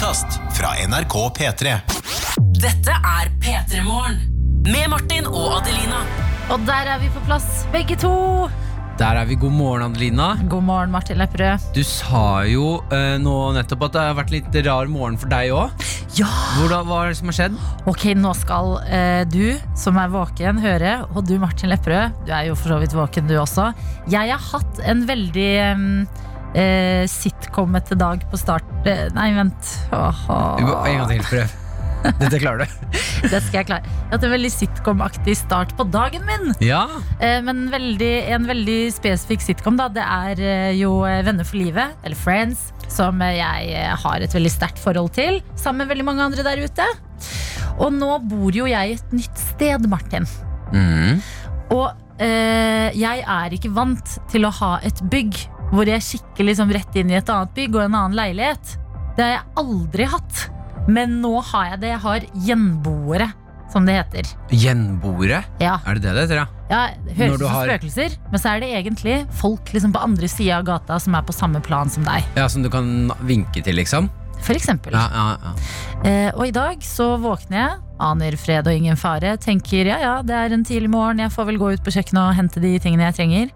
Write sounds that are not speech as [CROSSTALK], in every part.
podkast fra NRK P3. Dette er P3 Morgen. Med Martin og Adelina. Og der er vi på plass, begge to. Der er vi. God morgen, Adelina. God morgen, Martin Lepperød. Du sa jo uh, nå nettopp at det har vært litt rar morgen for deg òg. Ja! Hva er det som har skjedd? Ok, nå skal uh, du som er våken, høre. Og du, Martin Lepperød, du er jo for så vidt våken, du også. Jeg har hatt en veldig em, eh, sitcomete dag på start eh, Nei, vent. Åh, En gang til, prøv. Dette klarer du. [LAUGHS] det skal jeg klare. Jeg har hatt en veldig sitcom-aktig start på dagen min. Ja. Eh, men veldig, en veldig spesifikk sitcom, da. Det er eh, jo Venner for livet, eller Friends, som jeg har et veldig sterkt forhold til. Sammen med veldig mange andre der ute. Og nå bor jo jeg et nytt sted, Martin. Mm. Og eh, jeg er ikke vant til å ha et bygg hvor jeg kikker liksom rett inn i et annet bygg og en annen leilighet. Det har jeg aldri hatt. Men nå har jeg det. Jeg har gjenboere, som det heter. Gjenboere? Ja, Er det det det heter, ja? ja det høres ut som har- spøkelser, men så er det egentlig folk liksom på andre sida av gata som er på samme plan som deg. Ja, Som du kan vinke til, liksom? For eksempel. Ja, ja, ja. Eh, og i dag så våkner jeg, aner fred og ingen fare, tenker ja ja, det er en tidlig morgen, jeg får vel gå ut på kjøkkenet og hente de tingene jeg trenger.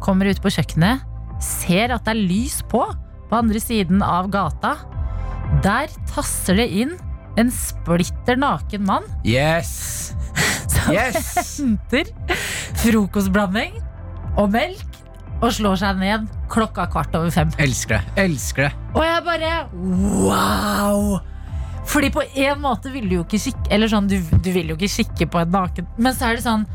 Kommer ut på kjøkkenet, ser at det er lys på på andre siden av gata. Der tasser det inn en splitter naken mann Yes! [LAUGHS] som Yes! henter frokostblanding og melk og slår seg ned klokka kvart over fem. Elsker det. Elsker det. Og jeg bare wow! Fordi på en måte vil du jo ikke kikke Eller sånn, du, du vil jo ikke kikke på en naken Men så er det sånn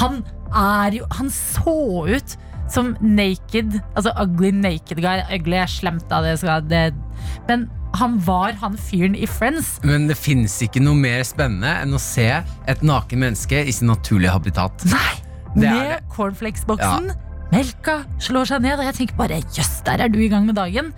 Han er jo Han så ut som naked Altså ugly naked guy. Ugly er slemt da det skal det, Men han var han fyren i Friends. Men det fins ikke noe mer spennende enn å se et naken menneske i sin naturlige habitat. Nei! Det Med cornflakesboksen. Melka slår seg ned Og jeg tenker bare Jøss, der er du i gang med dagen.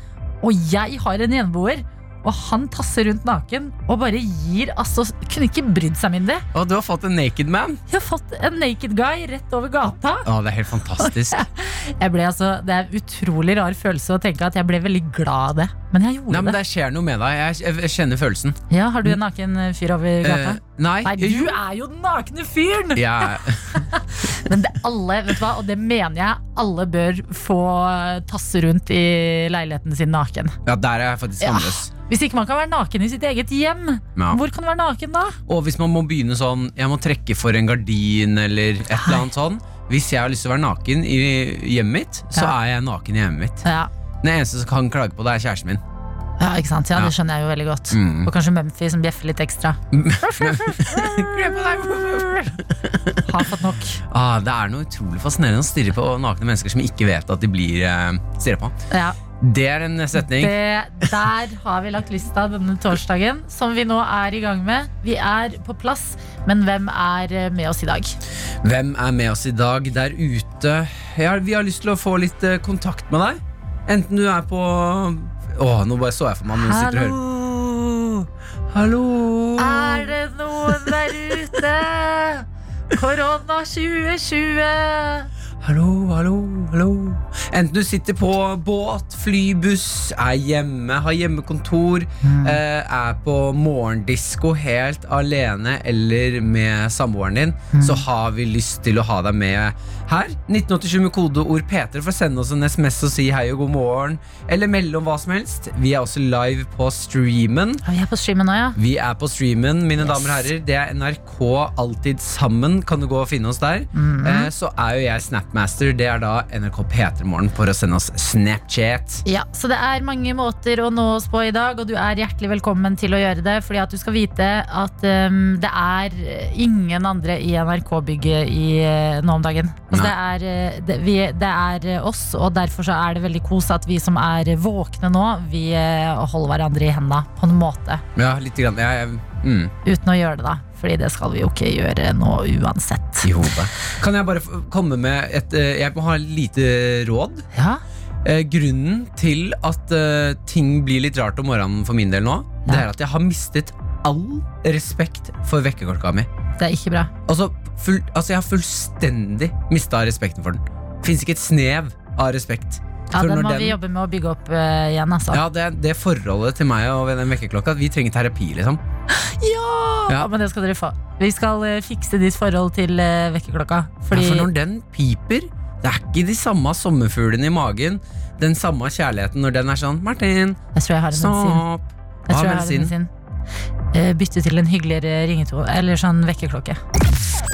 Og jeg har en gjenboer og han tasser rundt naken og bare gir altså, Kunne ikke brydd seg mindre. Og du har fått en naked man. Jeg har fått en naked guy rett over gata. Å, det er helt fantastisk. [LAUGHS] Jeg ble altså, Det er en utrolig rar følelse å tenke at jeg ble veldig glad av det. Men jeg gjorde Nei, men det. Det skjer noe med deg. Jeg, jeg kjenner følelsen. Ja, Har du en naken eh, fyr over gata? Eh, nei. Nei, du er jo den nakne fyren! Ja. [LAUGHS] Men det, alle, vet du hva, og det mener jeg, alle bør få eh, tasse rundt i leiligheten sin naken. ja, der er jeg faktisk Ja. Hvis ikke man kan være naken i sitt eget hjem, Ja. hvor kan du være naken da? Og hvis man må begynne sånn Jeg må trekke for en gardin eller et eller annet sånn Hvis jeg har lyst til å være naken i hjemmet mitt, så Ja. er jeg naken i hjemmet mitt. Ja, Den eneste som kan klage på det, er kjæresten min. ja ikke sant? Ja. Det skjønner jeg jo veldig godt. Mm. Og kanskje Mumphy som bjeffer litt ekstra. [LAUGHS] Har fått nok. Ah, det er noe utrolig fascinerende å stirre på nakne mennesker som ikke vet at de blir eh, stirret på. Ja, Det er en setning. det, der har vi lagt lista denne torsdagen, som vi nå er i gang med. Vi er på plass, men hvem er eh, med oss i dag? Hvem er med oss i dag der ute? Ja, vi har lyst til å få litt eh, kontakt med deg. Enten du er på Å, nå bare så jeg for meg noen sitter og hører Hallo! Er det noen der ute? Korona 2020. Hallo, hallo, hallo. Enten du sitter på båt, flybuss, er hjemme, har hjemmekontor, mm. er på morgendisko helt alene eller med samboeren din, så har vi lyst til å ha deg med her. 1987 med kodeord P3 for å sende oss en SMS og si hei og god morgen, eller melde om hva som helst. Vi er også live på streamen. Ja, Vi er på streamen nå, ja. Vi er på streamen, mine Yes. damer og herrer. Det er NRK Alltid sammen. Kan du gå og finne oss der? Mhm. eh, så er jo jeg Snapmaster. Det er da NRK P3morgen for å sende oss Snapchat. Ja, Så det er mange måter å nå oss på i dag, og du er hjertelig velkommen til å gjøre det. Fordi at du skal vite at um, det er ingen andre i NRK-bygget uh, nå om dagen. Altså, det, er, uh, det, vi, det er uh, oss, og derfor så er det veldig kos at vi som er våkne nå, vi uh, holder hverandre i hendene på en måte. Ja, litt grann. Jeg, jeg, mm, Uten å gjøre det, da. Fordi det skal vi jo ikke gjøre nå uansett. I hodet. Kan jeg bare komme med et eh, Jeg må ha et lite råd. Ja, Eh, grunnen til at eh, ting blir litt rart om morgenen for min del nå, det er at jeg har mistet all respekt for vekkerklokka mi. det er ikke bra. Altså, full, altså Jeg har fullstendig mista respekten for den. Fins ikke et snev av respekt. Ja, den må den- vi jobbe med å bygge opp uh, igjen, altså. Ja, det, det forholdet til meg og den vekkerklokka Vi trenger terapi, liksom. Ja! Ja. Men det skal dere få. Vi skal uh, fikse ditt forhold til uh, vekkerklokka. Fordi Ja, for når den piper, det er ikke de samme sommerfuglene i magen. Den samme kjærligheten når den er sånn Martin, Jeg tror jeg har en medisin. Eh, bytte til en hyggeligere ringetone, eller sånn vekkerklokke.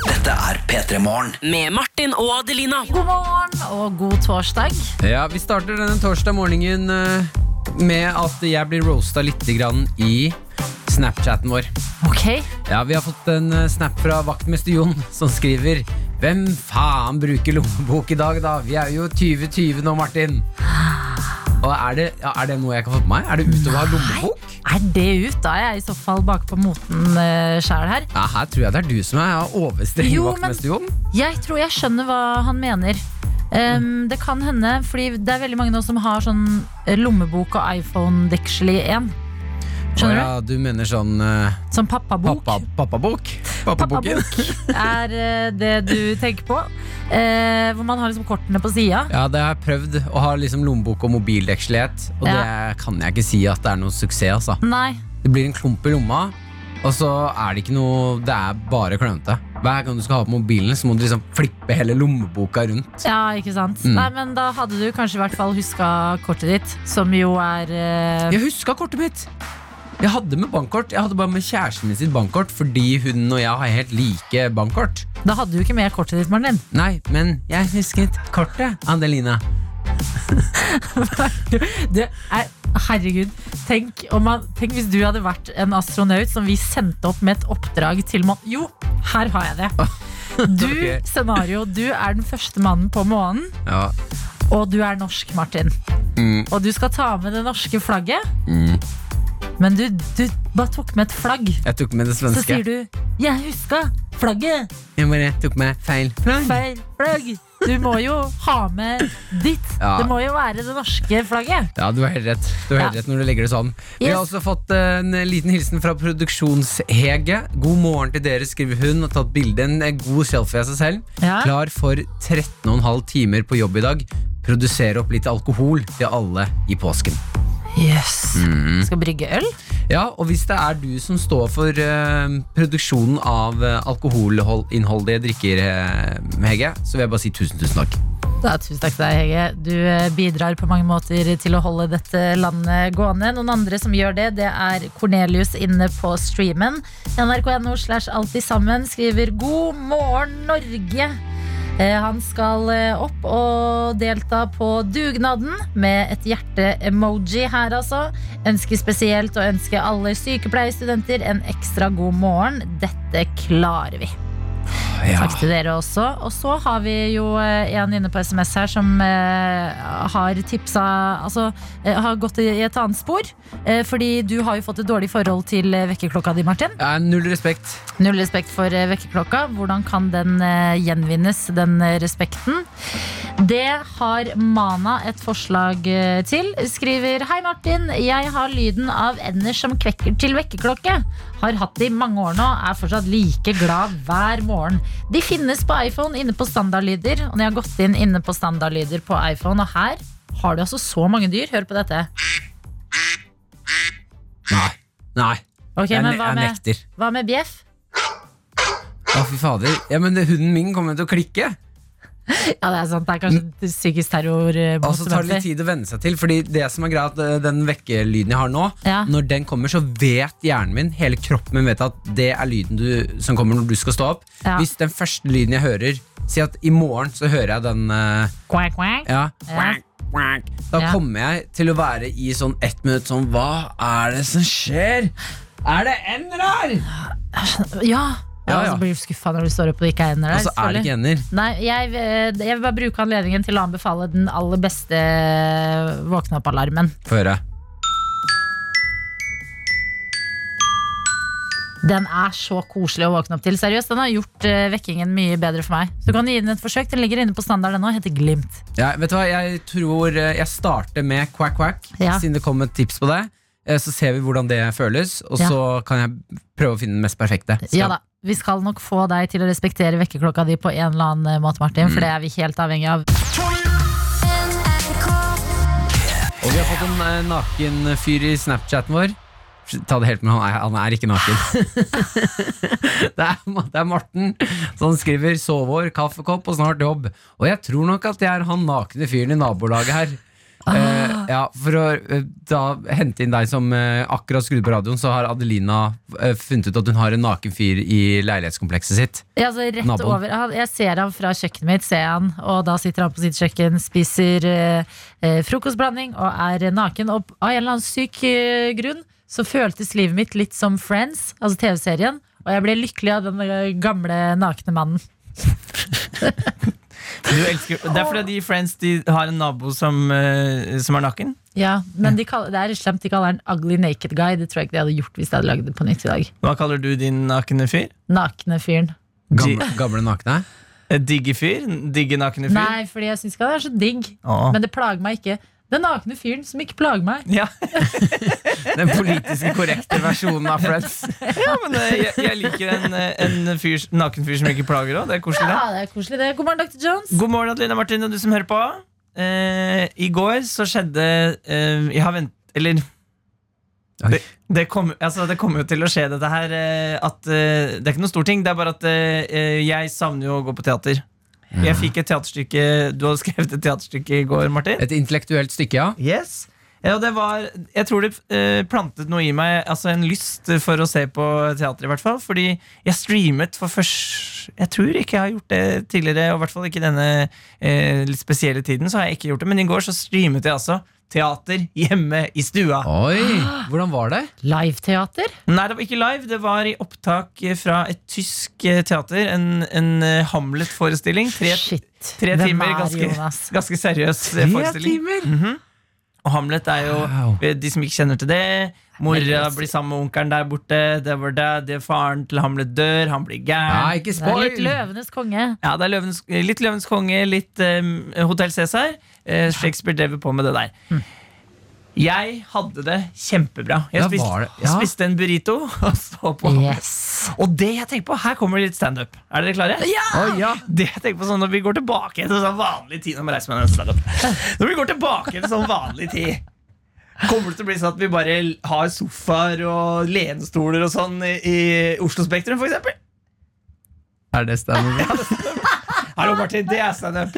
Dette er P3 Morgen. Med Martin og Adelina. God morgen og god torsdag. Ja, vi starter denne torsdag morgenen eh, med at jeg blir roasta litt grann i Snapchaten vår. Ok, Ja, Vi har fått en eh, snap fra vaktmester Jon som skriver Hvem faen bruker lommebok i dag, da? Vi er jo 2020 nå, Martin. Og er det, ja, er det noe jeg kan få på meg? Er det ute å ha lommebok? Er det ut? Da er jeg i så fall bakpå moten uh, sjæl her. Ja, Her tror jeg det er du som er overstreng, Jo, men- vaktmester Jon. Jeg tror jeg skjønner hva han mener. Um, det kan hende, fordi det er veldig mange nå som har sånn eh, lommebok og iPhone-deksel i 1. Skjønner du? ja, du mener sånn uh. Som pappabok. pappa, pappabok? Pappaboken? Pappabok er uh, det du tenker på. Uh, hvor man har liksom kortene på sida. Ja, det har jeg prøvd å ha liksom lommebok og mobildekselighet. og Ja. det kan jeg ikke si at det er noen suksess, altså. Nei. Det blir en klump i lomma, og så er det ikke noe Det er bare klønete. Hver gang du skal ha på mobilen, så må du liksom flippe hele lommeboka rundt. Ja, ikke sant. Mm. Nei, men da hadde du kanskje i hvert fall huska kortet ditt, som jo er eh, Jeg huska kortet mitt! Jeg hadde med bankkort. Jeg hadde bare med kjæresten min sitt bankkort fordi hun og jeg har helt like bankkort. Da hadde du ikke med kortet ditt, Martin. Nei, men jeg husket kortet, Andelina. [LAUGHS] Du, er, herregud, tenk, om man, tenk hvis du hadde vært en astronaut som vi sendte opp med et oppdrag til månen. Jo, her har jeg det. [LAUGHS] Du, [LAUGHS] okay. scenario, du er den første mannen på månen, Ja. og du er norsk, Martin. Mm, Og du skal ta med det norske flagget, mm. Men du, du bare tok med et flagg. Jeg tok med det svenske. Så sier du 'jeg huska flagget'. Jeg bare tok med feil flagg. Feil flagg. Du må jo ha med ditt. Ja. Det må jo være det norske flagget. Ja, du har helt rett. Du har helt Ja. rett når du legger det sånn. Vi har også fått eh, en liten hilsen fra Produksjonshege. God morgen til dere, skriver hun, og tatt bilde. En eh, god selfie av seg selv. Ja. Klar for 13,5 timer på jobb i dag. Produsere opp litt alkohol til alle i påsken. Yes. Mm. Skal brygge øl? Ja, og hvis det er du som står for uh, produksjonen av uh, alkoholinnholdige drikker, uh, Hege, så vil jeg bare si tusen, tusen takk. Da, tusen takk til deg, Hege. Du eh, bidrar på mange måter til å holde dette landet gående. Noen andre som gjør det, det er Cornelius inne på streamen. NRK.no slash alltid sammen skriver 'God morgen, Norge'. Eh, Han skal eh, opp og delta på dugnaden med et hjerte-emoji her, altså. Ønsker spesielt å ønske alle sykepleierstudenter en ekstra god morgen. Dette klarer vi. Takk til dere også. Og så har vi jo eh, en inne på SMS her som eh, har tipsa Altså eh, har gått i et annet spor. Eh, fordi du har jo fått et dårlig forhold til eh, vekkerklokka di, Martin. Ja, null respekt. Null respekt for vekkerklokka. Hvordan kan den eh, gjenvinnes, den respekten? Det har Mana et forslag til. Skriver Hei, Martin. Jeg har lyden av ender som kvekker til vekkerklokke. Har hatt det i mange år nå. Er fortsatt like glad hver morgen. De finnes på iPhone inne på standardlyder. Og når jeg har gått inn inne på standardlyder på iPhone, og her har du altså så mange dyr. Hør på dette. Nei. Nei. Okay, jeg, hva jeg med, nekter. hva med bjeff? Å, fy fader. Ja, men hunden min kommer til å klikke. [LAUGHS] Ja, det er sant. Det er kanskje psykisk terror eh, Og så tar det litt tid å venne seg til. Fordi det som er greia at eh, Den vekkelyden jeg har nå, Ja. når den kommer, så vet hjernen min, hele kroppen min vet at det er lyden du, som kommer når du skal stå opp. Ja. Hvis den første lyden jeg hører Si at i morgen så hører jeg den eh, Quack, quack. Ja, Ja. quack, quack. Da kommer jeg til å være i sånn ett minutt sånn Hva er det som skjer? Er det ender her? Ja. Ja, Ja, og så blir du skuffa når du står opp og ikke er ender der. Og så er det ikke ender. Nei, jeg, eh, jeg vil bare bruke anledningen til å anbefale den aller beste våkne opp-alarmen. Få høre. Den er så koselig å våkne opp til. Seriøst, Den har gjort uh, vekkingen mye bedre for meg. Så du kan gi den et forsøk. Den ligger inne på standard ennå. Heter Glimt. Ja, vet du hva, Jeg tror eh, jeg starter med quack quack, Ja. siden det kom et tips på det. Eh, Så ser vi hvordan det føles, og Ja. så kan jeg prøve å finne den mest perfekte. Skal- Ja da. Vi skal nok få deg til å respektere vekkerklokka di på en eller annen måte, Martin. For det er vi helt avhengig av. Og vi har fått en eh, naken fyr i Snapchaten vår. Ta det helt med han er, han er ikke naken. [LAUGHS] det, er, det er Morten som skriver 'sovår, kaffekopp og snart jobb'. Og jeg tror nok at det er han nakne fyren i nabolaget her. Eh, ja, For å eh, da hente inn deg som eh, akkurat skrudde på radioen, så har Adelina eh, funnet ut at hun har en naken fyr i leilighetskomplekset sitt. Ja, altså rett Naboen. over han- Jeg ser han fra kjøkkenet mitt, ser han, og da sitter han på sitt kjøkken, spiser eh, eh, frokostblanding og er naken. Og av en eller annen syk grunn så føltes livet mitt litt som Friends, altså TV-serien. Og jeg ble lykkelig av den gamle nakne mannen. [LAUGHS] Du elsker, det er fordi de Friends de har en nabo som, eh, som er naken. Ja, Men de kaller, det er slemt de kaller den Ugly Naked Guy. Det tror jeg ikke de hadde gjort hvis de hadde lagd det på nytt i dag. Hva kaller du din nakne fyr? Nakne fyren. Gamle, [LAUGHS] gamle nakne. Eh, Digge fyr? Digge nakne fyr? Nei, fordi jeg syns ikke han er så digg. Åh. Men det plager meg ikke. Den nakne fyren som ikke plager meg. Ja, [LAUGHS] Den politiske korrekte versjonen av Friends. ja men eh, jeg, jeg liker en, eh, en fyr, naken fyr som ikke plager òg. Det er koselig, det. Ja, det er koselig det. God morgen, Dr. Jones. God morgen, Adelina Martin og du som hører på. Eh, I går så skjedde eh, Jeg har vent... Eller det, det kommer altså, det kommer jo til å skje, dette her. eh, at eh, Det er ikke noe stor ting. Det er bare at eh, jeg savner jo å gå på teater. Jeg fikk et teaterstykke Du hadde skrevet et teaterstykke i går, Martin. Et intellektuelt stykke, ja. Yes ja, det var, Jeg tror det eh, plantet noe i meg, altså en lyst for å se på teater. i hvert fall Fordi jeg streamet for først Jeg tror ikke jeg har gjort det tidligere. Og i hvert fall ikke denne eh, spesielle tiden. Så har jeg ikke gjort det Men i går så streamet jeg altså teater hjemme i stua. Oi, hvordan var det? Liveteater? Nei, det var ikke live. Det var i opptak fra et tysk eh, teater. En, en eh, Hamlet-forestilling. Tre, tre timer. er Ganske, [LAUGHS] ganske seriøs tre forestilling. timer? Og Hamlet er jo Wow. De som ikke kjenner til det Mora blir sammen med onkelen der borte Det var det, det faren til Hamlet dør Han blir gæren ikke Det er litt! Løvenes konge. ja, det er løvens, Litt Løvenes konge Litt um, Hotel Cæsar eh, Shakespeare drev på med det der Jeg hadde det kjempebra Jeg Ja, spiste, det? Ja. spiste en burrito [LAUGHS] Og så på Yes. Og det jeg tenker på Her kommer det litt stand-up Er dere klare? Ja! Oh, ja. Det jeg tenker på sånn Når vi går tilbake til sånn vanlig tid Når. Når vi går tilbake til sånn vanlig tid Kommer det til å bli sånn at vi bare har sofaer og lenestoler og sånn i, Oslo Spektrum, for eksempel? Er det standup? Hallo, Martin, det er standup.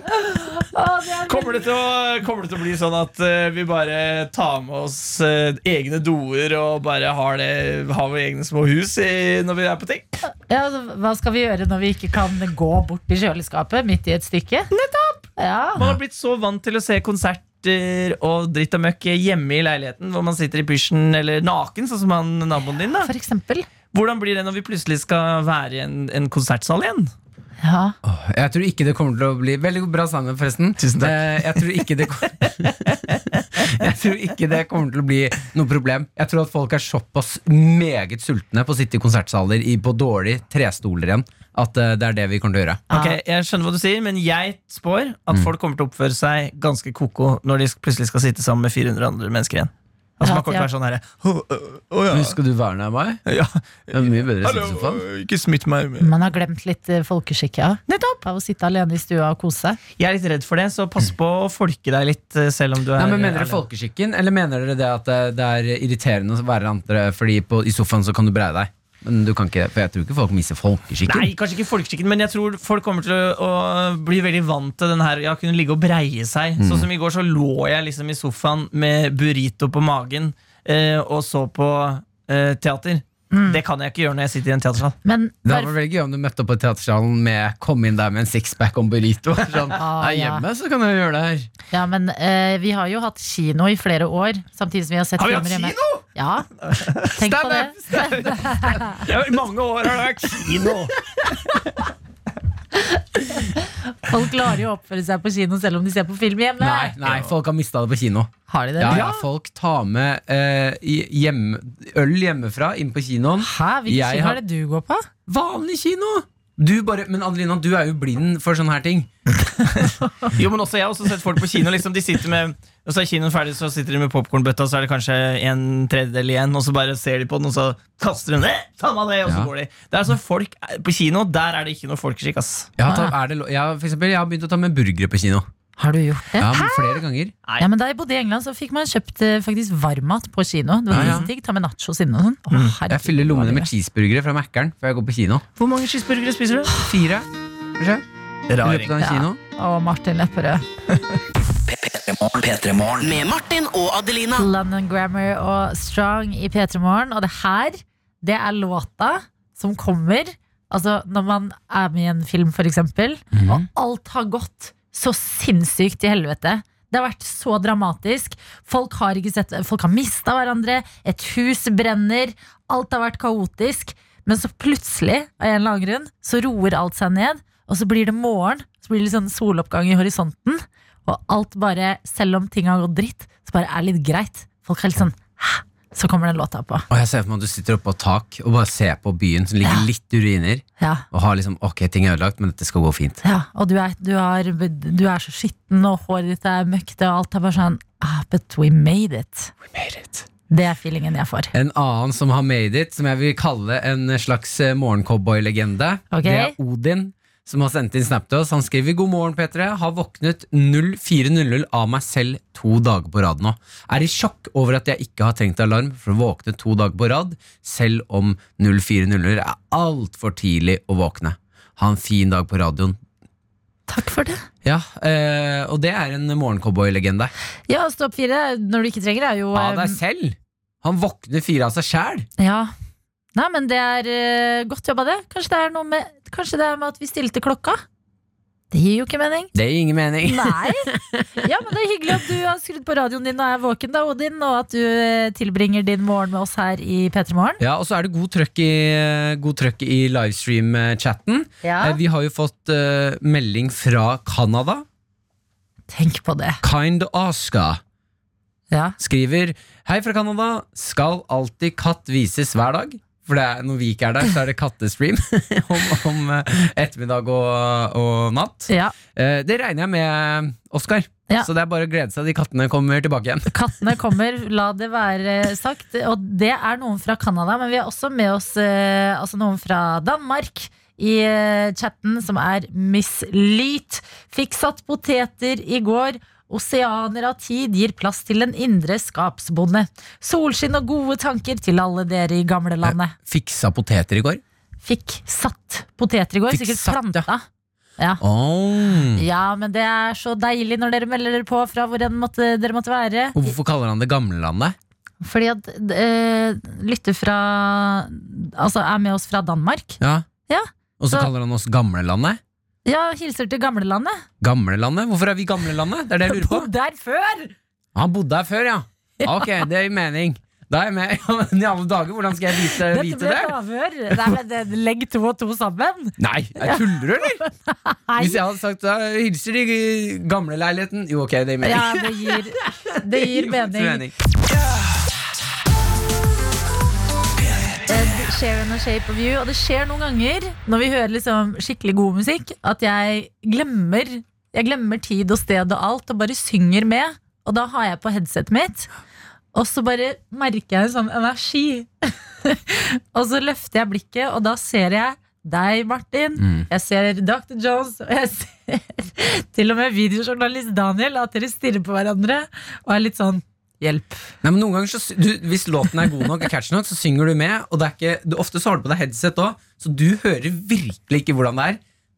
Kommer, det til å- kommer det til å bli sånn at eh, vi bare tar med oss eh, egne doer og bare har, det, har våre egne små hus i, når vi er på ting? Ja, altså, hva skal vi gjøre når vi ikke kan gå bort i kjøleskapet midt i et stykke? Nettopp! Ja. Man har blitt så vant til å se konserter og dritt og møkk hjemme i leiligheten, hvor man sitter i pysjen eller naken, sånn som han naboen din. da For eksempel. Hvordan blir det når vi plutselig skal være i en, en konsertsal igjen? Ja. Jeg tror ikke det kommer til å bli Veldig bra standup, forresten. Tusen takk. Eh, jeg, tror ikke det kom- [LAUGHS] jeg tror ikke det kommer til å bli noe problem. Jeg tror at folk er såpass meget sultne på å sitte i konsertsaler i, på dårlig trestoler igjen, at eh, det er det vi kommer til å gjøre. Ok, Jeg skjønner hva du sier, men jeg spår at folk kommer til å oppføre seg ganske koko når de plutselig skal sitte sammen med 400 andre mennesker igjen. Altså Man kan ikke være sånn herre oh, oh, ja. Skal du være nær meg? ja. Det er mye bedre å sitte i Hallo, sofaen. ikke smitt meg. Man har glemt litt eh, folkeskikk, ja. Nettopp! Av å sitte alene i stua og kose seg. Jeg er litt redd for det, så pass på å folke deg litt, eh, selv om du er Nei, men Mener dere folkeskikken, eller mener dere det at eh, det er irriterende å være andre fordi på, i sofaen så kan du breie deg? Men du kan ikke, For jeg tror ikke folk mister folkeskikken. Nei, kanskje ikke folkeskikken, men jeg tror folk kommer til å, bli veldig vant til den her Ja, kunne ligge og breie seg. Sånn som i går så lå jeg liksom i sofaen med burrito på magen eh, og så på eh, teater. Det kan jeg ikke gjøre når jeg sitter i en teatersal. Men Det vært veldig gøy om du møtte opp på teatersalen med Kom inn der med en sixpack om burrito. [LAUGHS] Sånn, Ah, «Nei, ja. hjemme så kan jeg gjøre det her. ja, men uh, vi har jo hatt kino i flere år, samtidig som vi har sett Har vi hatt filmer hjemme. kino?! Ja, tenk på det. [LAUGHS] Ja, I mange år har det vært kino! [LAUGHS] [LAUGHS] Folk klarer jo å oppføre seg på kino selv om de ser på film hjemme. Nei, nei, folk har mista det på kino. Har de det? Ja, ja, folk tar med eh, hjem, øl hjemmefra inn på kinoen. Hæ? Hvilken kino har- er det du går på? Vanlig kino! Du bare, men Adelina, du er jo blind for sånne her ting. [LAUGHS] Jo, men også Jeg har også sett folk på kino. Liksom, de sitter med Og så er kinoen ferdig, så sitter de med popkornbøtta, så er det kanskje en tredjedel igjen, og så bare ser de på den, og så kaster de den. «Eh, Ta med det, og så Ja. går de. Det er altså folk På kino der er det ikke noe folkeskikk. ass det, jeg, for eksempel, jeg har begynt å ta med burgere på kino. Har du gjort det? Ja, men flere ganger. Ja, men Da jeg bodde i England, så fikk man kjøpt eh, faktisk varmmat på kino. Det var Ja, ja. digg. Ta med nachos inne og sånn. Å, Mm. herregud, Jeg fyller lommene med cheeseburgere fra Mækkern før jeg går på kino. Hvor mange cheeseburgere spiser du? Fire, kanskje? I løpet av en Ja. kino. Å, Martin Lepperød. P3morgen. P3morgen. Med Martin og Adelina. London Grammar og Strong i P3 Morgen. Og det her, det er låta som kommer Altså når man er med i en film, for eksempel, Mhm. og alt har gått så sinnssykt til helvete. Det har vært så dramatisk. Folk har sett har mista hverandre. Et hus brenner. Alt har vært kaotisk. Men så plutselig, av en eller annen grunn, så roer alt seg ned. Og så blir det morgen. Så blir det litt sånn soloppgang i horisonten. Og alt bare, selv om ting har gått dritt, så bare er litt greit. Folk er litt sånn Hæ? Så kommer den låta på. Og jeg ser for meg at du sitter oppe på tak og bare ser på byen som ligger Ja. litt ruiner. Ja, Og har liksom, ok, ting er ødelagt, men dette skal gå fint. ja. Og du er, du, er, du er så skitten, og håret ditt er møkkete, og alt er bare sånn ah, But we made it. We made it. Det er feelingen jeg får. En annen som har made it, som jeg vil kalle en slags eh, morgencowboy-legende, okay. det er Odin. Som har sendt inn snap til oss. Han skriver God morgen, P3. Har våknet 04.00 av meg selv to dager på rad nå. Er i sjokk over at jeg ikke har trengt alarm for å våkne to dager på rad, selv om 04.00 er altfor tidlig å våkne. Ha en fin dag på radioen. Takk for det. Ja, eh, og det er en morgencowboy-legende. Ja, Stopp fire når du ikke trenger, er jo Av deg eh, selv! Han våkner fire av seg sjæl! Ja. Nei, men det er uh, godt jobba, det. Kanskje det er noe med Kanskje det er med at vi stilte klokka? Det gir jo ikke mening. Det gir ingen mening. Nei. [LAUGHS] Ja, men det er hyggelig at du har skrudd på radioen din og er våken, da, Odin, og at du eh, tilbringer din morgen med oss her i P3 Morgen. Ja, og så er det god trøkk i, god trøkk i livestream-chatten. Ja. Eh, Vi har jo fått uh, melding fra Canada. Tenk på det. Kind Aska. Ja. skriver Hei fra Canada. Skal alltid katt vises hver dag? For er, når ikke er der, så er det kattestream [LAUGHS] om, om eh, ettermiddag og, og natt. ja. Eh, Det regner jeg med, Oskar. Ja. Så det er bare å glede seg. De kattene kommer tilbake igjen. [LAUGHS] Kattene kommer, la det være sagt. Og det er noen fra Canada, men vi har også med oss eh, altså noen fra Danmark. I chatten, som er Miss Lyt. Fikk satt poteter i går. Oseaner av tid gir plass til en indre skapsbonde. Solskinn og gode tanker til alle dere i gamlelandet. Fiksa poteter i går. Fikk satt poteter i går, Fikk sikkert satt, ja. planta. Ja. Oh. ja, men det er så deilig når dere melder dere på fra hvor enn måtte, dere måtte være. Og Hvorfor kaller han det gamlelandet? Fordi at øh, lytter fra Altså er med oss fra Danmark. Ja. Ja, Og så så- kaller han oss gamlelandet? Ja, hilser til gamlelandet. Gamlelandet? Hvorfor er vi gamlelandet? Det er det jeg lurer på. Bodde der før! Han bodde her før, ja. Ok, det gir mening. Da er jeg med. [LAUGHS] Ja, men I alle dager, hvordan skal jeg vite, Dette vite ble det? et avhør. Nei, men det- Legg to og to sammen. Nei, jeg tuller du, eller? [LAUGHS] Nei. Hvis jeg hadde sagt da, hilser i gamleleiligheten Jo, ok, det gir mening. Ja, det gir, det gir [LAUGHS] mening. Ed Sheeran og Shape of You. Og det skjer noen ganger når vi hører liksom skikkelig god musikk, at jeg glemmer Jeg glemmer tid og sted og alt, og bare synger med. Og da har jeg på headsetet mitt, og så bare merker jeg en sånn energi. [LAUGHS] og så løfter jeg blikket, og da ser jeg deg, Martin. Mm. Jeg ser Dr. Jones, og jeg [LAUGHS] ser til og med videojournalist Daniel, at dere stirrer på hverandre og er litt sånn Hjelp. Nei, men noen ganger så, du, Hvis låten er god nok, er catchy nok, så synger du med. Og det ikke, du, ofte så har du på deg headset òg, så du hører virkelig ikke hvordan det er.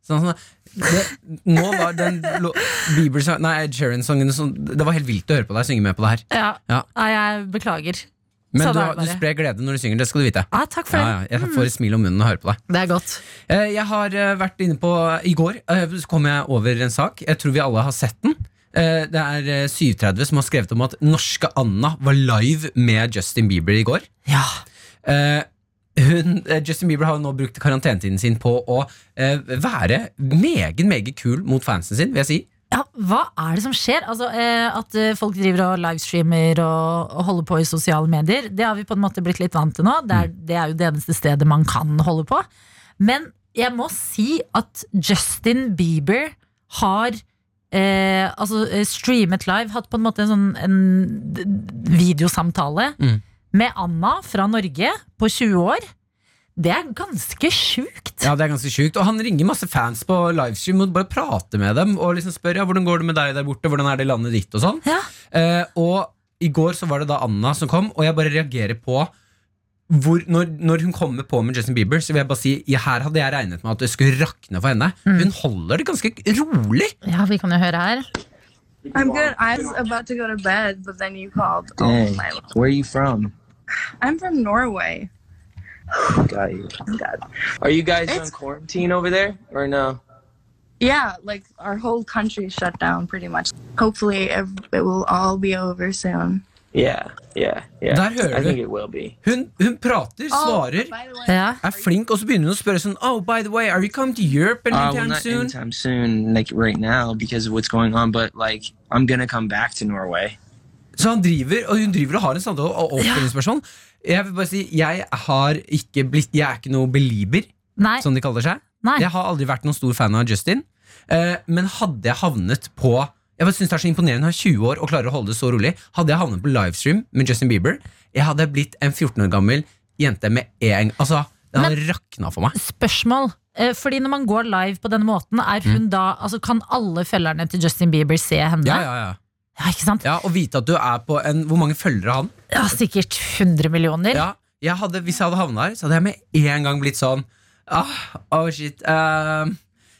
Sånn, sånn, det, nå var den Bieber, nei, Ed Sheeran-sangen sånn, Det var helt vilt å høre på deg synge med på det her. Ja, Ja. Nei, jeg beklager. Men Sånn du, du sprer glede når du synger, det skal du vite. Ah, takk for Ja, det. ja, jeg får et smil om munnen og hører på deg. Det er godt. Eh, Jeg har eh, vært inne på I går eh, så kom jeg over en sak. Jeg tror vi alle har sett den. Eh, Det er eh, 730 som har skrevet om at norske Anna var live med Justin Bieber i går. Ja. Eh, hun, eh, Justin Bieber har jo nå brukt karantenetiden sin på å eh, være meget, meget kul mot fansen sin, vil jeg si. ja, hva er det som skjer? Altså, eh, at eh, folk driver og livestreamer og, og holder på i sosiale medier, det har vi på en måte blitt litt vant til nå. Det er, det er jo det eneste stedet man kan holde på. Men jeg må si at Justin Bieber har eh, altså, eh, streamet live, hatt på en måte en sånn en videosamtale Mm. med Anna fra Norge på 20 år. Det er ganske sjukt. Ja, det er ganske sjukt. Og han ringer masse fans på livestream og bare prater med dem og liksom spør ja, hvordan går det med deg der borte, hvordan er det i landet ditt og sånn. Ja. Eh, og i går så var det da Anna som kom, og jeg bare reagerer på hvor, når, når hun kommer på med Justin Bieber, så vil jeg bare si ja, her hadde jeg regnet med at det skulle rakne for henne. Hun holder det ganske rolig. Ja, vi kan jo høre her. I'm good. I was about to go to bed, but then you called. Oh my my! Where are you from? I'm from Norway. [SIGHS] Got you. God. Are you guys It's- on quarantine over there or no? Yeah, like our whole country shut down pretty much. Hopefully, it will all be over soon. Yeah, yeah, yeah. Der hører du. think it will be. Hun, hun prater, svarer, Oh, way, er flink, og så begynner hun å spørre sånn Oh, by the way, are you coming to Europe Uh, well, anytime not soon? anytime soon, like right now, because of what's going on. But like, I'm gonna come back to Norway. Så han driver, og hun driver og har en samtale og oppfølgingsperson. Jeg vil bare si, jeg har ikke blitt Jeg er ikke noe belieber, Nei. som de kaller seg. Nei. Jeg har aldri vært noen stor fan av Justin. Uh, men hadde jeg havnet på Jeg synes det er så imponerende å ha 20 år og klarer å holde det så rolig. Hadde jeg havnet på livestream med Justin Bieber, jeg hadde blitt en 14 år gammel jente med en Altså, det hadde rakna for meg. Spørsmål. Eh, Fordi når man går live på denne måten, er hun da altså Kan alle følgerne til Justin Bieber se henne? Mm. Ja, ja, ja. Ja, ikke sant? ja Og vite at du er på en Hvor mange følgere har han? Ja, sikkert 100 millioner. Ja, jeg hadde, Hvis jeg hadde havnet her, så hadde jeg med en gang blitt sånn ah, Oh shit um,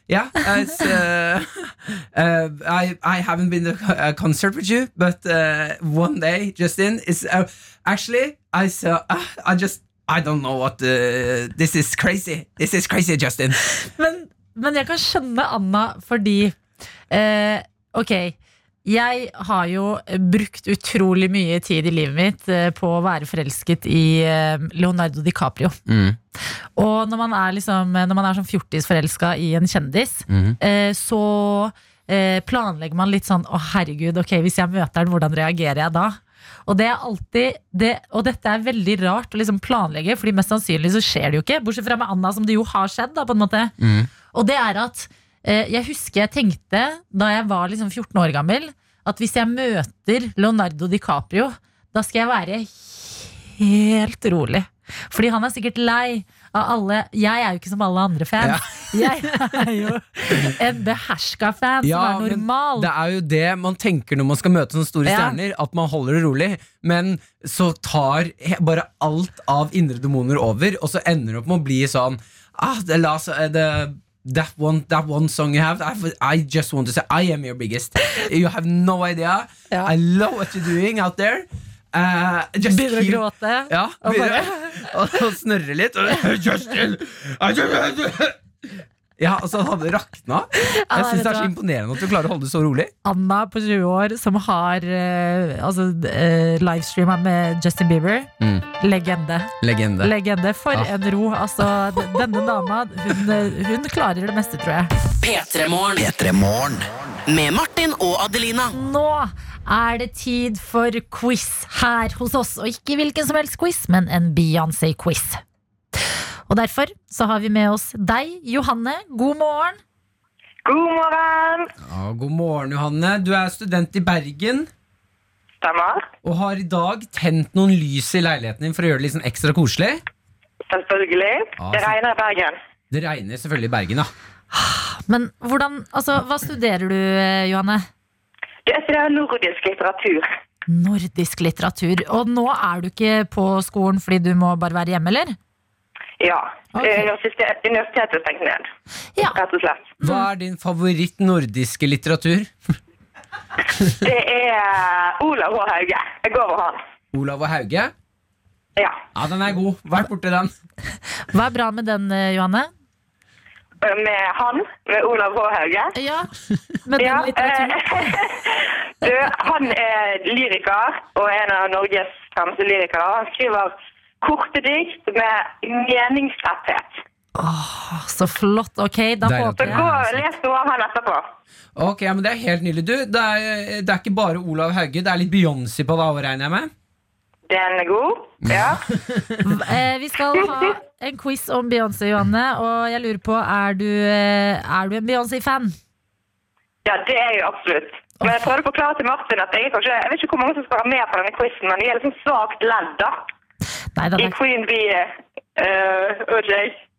Yeah, it's, uh, [LAUGHS] uh, I, I haven't been to a concert with you, but uh, one day, Justin, is uh, actually I saw. Uh, I just I don't know what. Uh, this is crazy. This is crazy, Justin. [LAUGHS] Men, men jeg kan skjønne Anna fordi eh, Ok, jeg har jo brukt utrolig mye tid i livet mitt eh, på å være forelsket i eh, Leonardo DiCaprio. Og når man er, liksom, når man er sånn fjortisforelska i en kjendis, mm. så eh, planlegger man litt sånn Å, herregud, ok, hvis jeg møter den, hvordan reagerer jeg da? Og det alltid det, Og dette er veldig rart å liksom planlegge, Fordi mest sannsynlig så skjer det jo ikke. Bortsett fra med Anna, som det jo har skjedd. Da, måte Og det er at eh, jeg husker jeg tenkte da jeg var liksom 14 år gammel, at hvis jeg møter Leonardo DiCaprio, da skal jeg være helt rolig. Fordi han er sikkert lei av alle Jeg er jo ikke som alle andre fans. [LAUGHS] Jeg er jo en beherska fan som er normal. det er jo det man tenker når man skal møte sånne store Ja. stjerner, at man holder det rolig. Men så tar bare alt av indre demoner over, og så ender det opp med å bli sånn ah, det, la, uh, the, that, one, that one song you have, I, I just want to say I am your biggest. You have no idea. Ja. I love what you're doing out there. Uh, just Begynner å gråte. Ja, Og begynner bare- [LAUGHS] og, og snørre litt. Og, [LAUGHS] Justin! [LAUGHS] Ja, altså han hadde rakna. Jeg synes syns det er så imponerende at du klarer å holde det så rolig. Anna på 20 år som har uh, altså, uh, livestreama med Justin Bieber. Mm. Legende. Legende. Legende. For Ja. en ro. Altså, denne dama, hun, eh, hun klarer det meste, tror jeg. P3morgen. P3 Morgen. Med Martin og Adelina. Nå er det tid for quiz her hos oss. Og ikke hvilken som helst quiz, men en Beyoncé-quiz. Og derfor så har vi med oss deg, Johanne. God morgen. God morgen! Ja, god morgen, Johanne. Du er student i Bergen Stemmer. og har i dag tent noen lys i leiligheten din for å gjøre det litt sånn ekstra koselig. Selvfølgelig. Ja, Det regner i Bergen. Det regner selvfølgelig i Bergen, ja. Men hvordan, altså, hva studerer du, Johanne? Jeg studerer nordisk litteratur. Nordisk litteratur. Og nå er du ikke på skolen fordi du må bare være hjemme, eller? Ja. Okay. Eh, Universitet, universitetet er stengt ned, Ja. rett og slett. Hva er din favoritt nordiske litteratur? [LAUGHS] Det er Olav H. Hauge. Jeg går over han. Olav og Hauge? Ja. Ja, den er god. Vært borti den. [LAUGHS] Hva er bra med den, eh, Johanne? Eh, Med han, med Olav H. Hauge. Ja, med den Ja, litteraturen. eh, [LAUGHS] du, han er lyriker og en av Norges fremste lyrikere. Han skriver korte dikt med meningstetthet. Så flott. Ok, da Deilig. håper Så jeg gå og les noe av han etterpå. Ok, men Det er helt nydelig. Du, det er, det er ikke bare Olav Hauge, det er litt Beyoncé på det òg, regner jeg med? Den er god. Ja. [LAUGHS] Eh, Vi skal ha en quiz om Beyoncé, Johanne. Og jeg lurer på, er du, eh, er du en Beyoncé-fan? ja, det er jeg absolutt. Men jeg prøvde å forklare til Martin at jeg, er kanskje, jeg vet ikke hvor mange som skal være med på denne quizen, men jeg er liksom svakt ledd da. Nei, da, I Queen Bee Eh, OJ.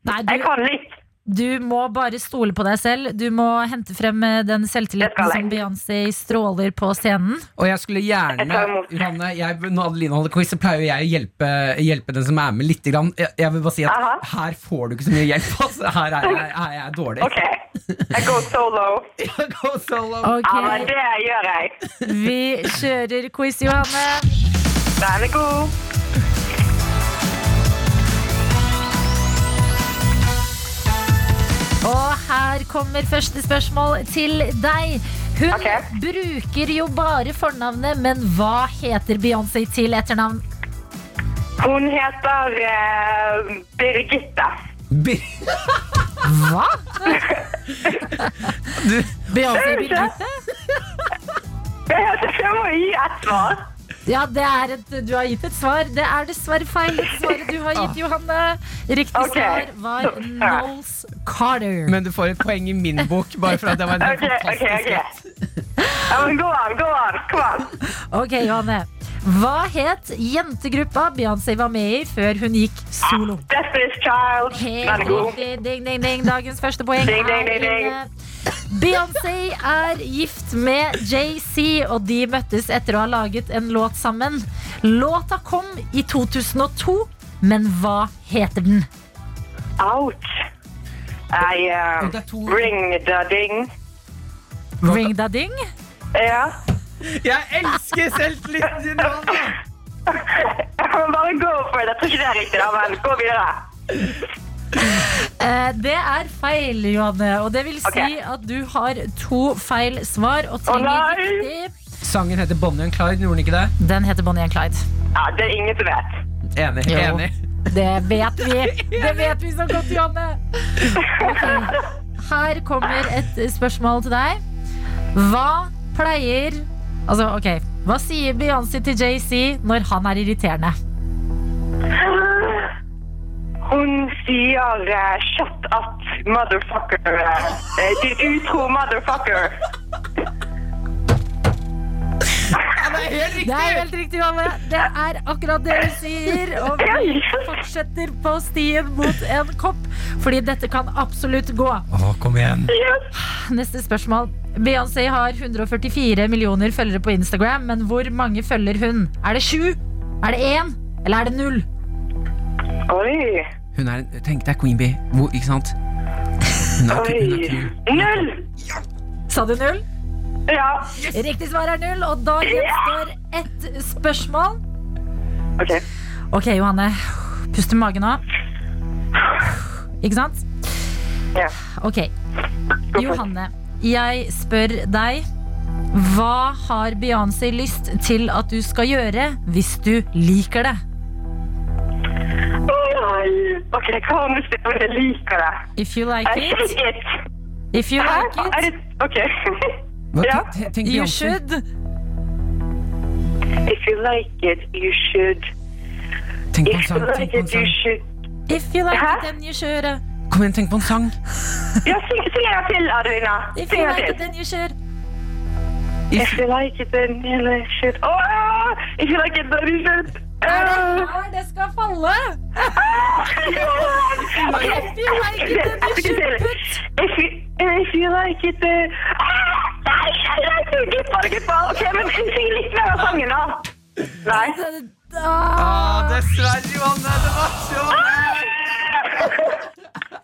Nei, Jeg kan litt. du må bare stole på deg selv. Du må hente frem eh, den selvtilliten som Beyoncé stråler på scenen. Og jeg skulle gjerne Jeg. Johanne, jeg, Når Adeline holder quiz, så pleier jeg å hjelpe, hjelpe den som er med, litt. Grann. Jeg, jeg vil bare si at Aha. her får du ikke så mye hjelp. Altså. Her er jeg, er jeg dårlig. OK. Jeg går solo. [LAUGHS] Go solo. Ok, Ja, men det gjør jeg. vi kjører quiz, Johanne. Den er god. Og her kommer første spørsmål til deg. Hun okay. bruker jo bare fornavnet, men hva heter Beyoncé til etternavn? Hun heter uh, Birgitte. Bi- Hva? Beyoncé Birgitte? Jeg heter Jeg må gi ett svar. Ja, det er et, du har gitt et svar. Det er dessverre feil. Det svaret du har gitt, Johanne. Riktig okay. svar var Knowles Carter. Men du får et poeng i min bok, bare for at det var en OK, OK. fantastisk ok. okay. Ja, men gå an, gå an. Kom an. Ok, Johanne. Hva het jentegruppa Beyoncé var med i før hun gikk solo? Destiny's Child. Helt riktig. Ding, ding, ding. Dagens første poeng Ding, ding, ding, ding. inne. Beyoncé er gift med JC, og de møttes etter å ha laget en låt sammen. Låta kom i 2002, men hva heter den? Ouch. I uh, ring the ding. Ring da ding? Ja. Jeg elsker selvtilliten din, må bare gå for det. Jeg tror ikke det er riktig, da, men gå videre. Eh, det er feil, Johanne. Og det vil si Ok. at du har to feil svar og trenger nei! riktig. Sangen heter Bonnie and Clyde, gjorde den ikke det? Den heter Bonnie and Clyde. Ja, det er ingen som vet. Enig. Jo. enig. Det vet vi! [LAUGHS] Det vet vi så godt, Johanne! Ok, Her kommer et spørsmål til deg. Hva pleier Altså, ok Hva sier Beyoncé til JC når han er irriterende? Hun sier uh, 'shut up, motherfucker'. Uh, Ditt utro motherfucker. Det er helt riktig, Johanne. Det er akkurat det du sier. Og vi fortsetter på stien mot en kopp, fordi dette kan absolutt gå. Å, kom igjen. Neste spørsmål. Beyoncé har 144 millioner følgere på Instagram, men hvor mange følger hun? Er det sju? Er det én? Eller er det null? Oi. Hun er, tenk deg Queen Bee, ikke sant? Hun er, hun er Oi. er, Null. Sa du null? Ja. Riktig svar er null, og da gjenstår ett spørsmål. OK. Ok, Johanne. Pust i magen nå. Ikke sant? Ja. Ok. Johanne, jeg spør deg. Hva har Beyoncé lyst til at du skal gjøre hvis du liker det? OK, hva lyst til Jeg liker det. If you like it, if you like it, OK. [LAUGHS] Hva, Ja. tenk, tenk you should. If you like it, you should. Tenk på en If you sang. Tenk på en sang. should. If you like Hæ? it, then you should. Kom igjen, tenk på en sang. Ja, syng, en gang til, Arina. If you like it, then you should. If you like it, then you should. Oh, if you like it, then you should. Er det klar? her det skal falle? [LAUGHS] I feel like it, then you should put. If you, if like it. Ah, Nei, jeg gippa, gippa. Ok, men syng litt mer av sangen, da. Nei. Ah, dessverre, Johanne. Det var så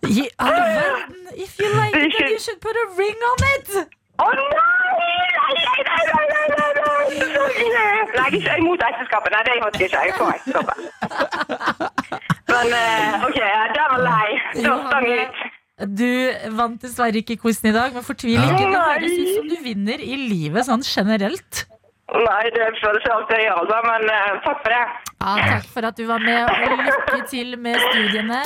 I all verden. If you like it, then you should put a ring on it. Å nei! Nei, nei, nei, nei, nei, nei, nei. Nei, jeg er imot ekteskapet. Nei, det faktisk ikke. Jeg er for ekteskapet. Men eh, ok, den var lei. Da stang jeg ut. Du vant dessverre ikke quizen i dag, men fortvil ikke. Det høres ut som du vinner i livet sånn generelt. Nei, det føles alltid altså. Men uh, takk for det. Ja, takk for at du var med, og lykke til med studiene.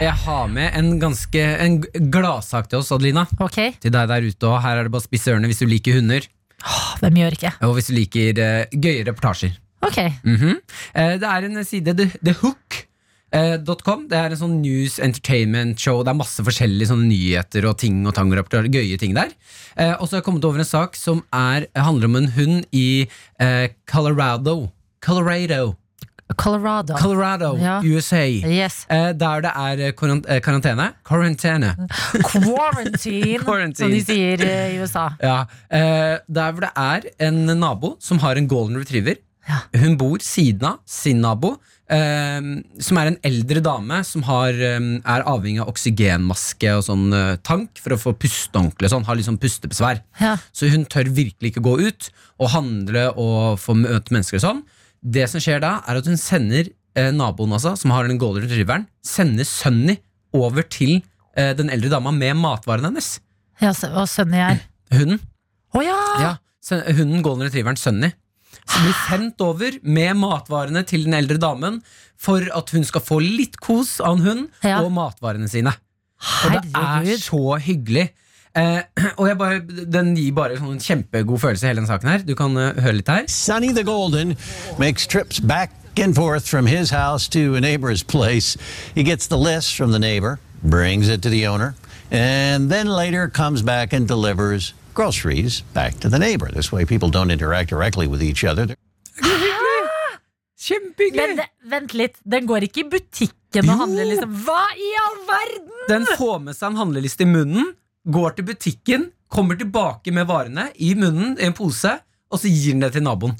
Jeg har med en ganske En gladsak til oss, Adelina. Okay. Til deg der ute òg. Her er det bare å spisse ørene hvis du liker hunder. hvem gjør ikke? Og hvis du liker uh, gøye reportasjer. Ok, mm -hmm. uh, det er en side, The, The Hook, Eh, .com, det er en sånn news entertainment show. Det er masse forskjellige sånne nyheter og ting og tang og rapporter, gøye ting der. Eh, og så har jeg kommet over en sak som er, handler om en hund i eh, Colorado. Colorado. Colorado. Colorado, Ja. USA. Yes. Eh, der det er eh, eh, karantene. Quarantine, [LAUGHS] Quarantine. som de sier i USA. Ja, eh, Der hvor det er en nabo som har en golden retriever. Hun bor siden av sin nabo, som er en eldre dame som har, er avhengig av oksygenmaske og sånn tank for å få puste ordentlig. Sånn, har liksom pustebesvær. Ja. Så hun tør virkelig ikke gå ut og handle og få møte mennesker og sånn. Det som skjer da, er at hun sender eh, naboen, altså, som har den golden retrieveren, sender Sunny over til eh, den eldre dama med matvarene hennes. Ja, så- og Sunny er Hunden. Å ja! Ja, sen- hunden golden retrieveren Sunny som blir sendt over med matvarene til den eldre damen for at hun skal få litt kos av en hund Ja. og matvarene sine. Og det er Herregud. så hyggelig. Eh, [CLEARS THROAT] og jeg bare, Den gir bare sånn en kjempegod følelse, hele den saken her. Du kan uh, høre litt her. Sunny the Golden makes trips back and forth from his house to a neighbor's place. He gets the list from the neighbor, brings it to the owner, and then later comes back and delivers groceries back to the neighbor. This way, people don't interact directly with each other. [GASPS] Kjempehyggelig! Men vent litt, den går ikke i butikken og handler liksom Hva i all verden?! Den får med seg en handleliste i munnen, går til butikken, kommer tilbake med varene i munnen i en pose, og så gir den det til naboen.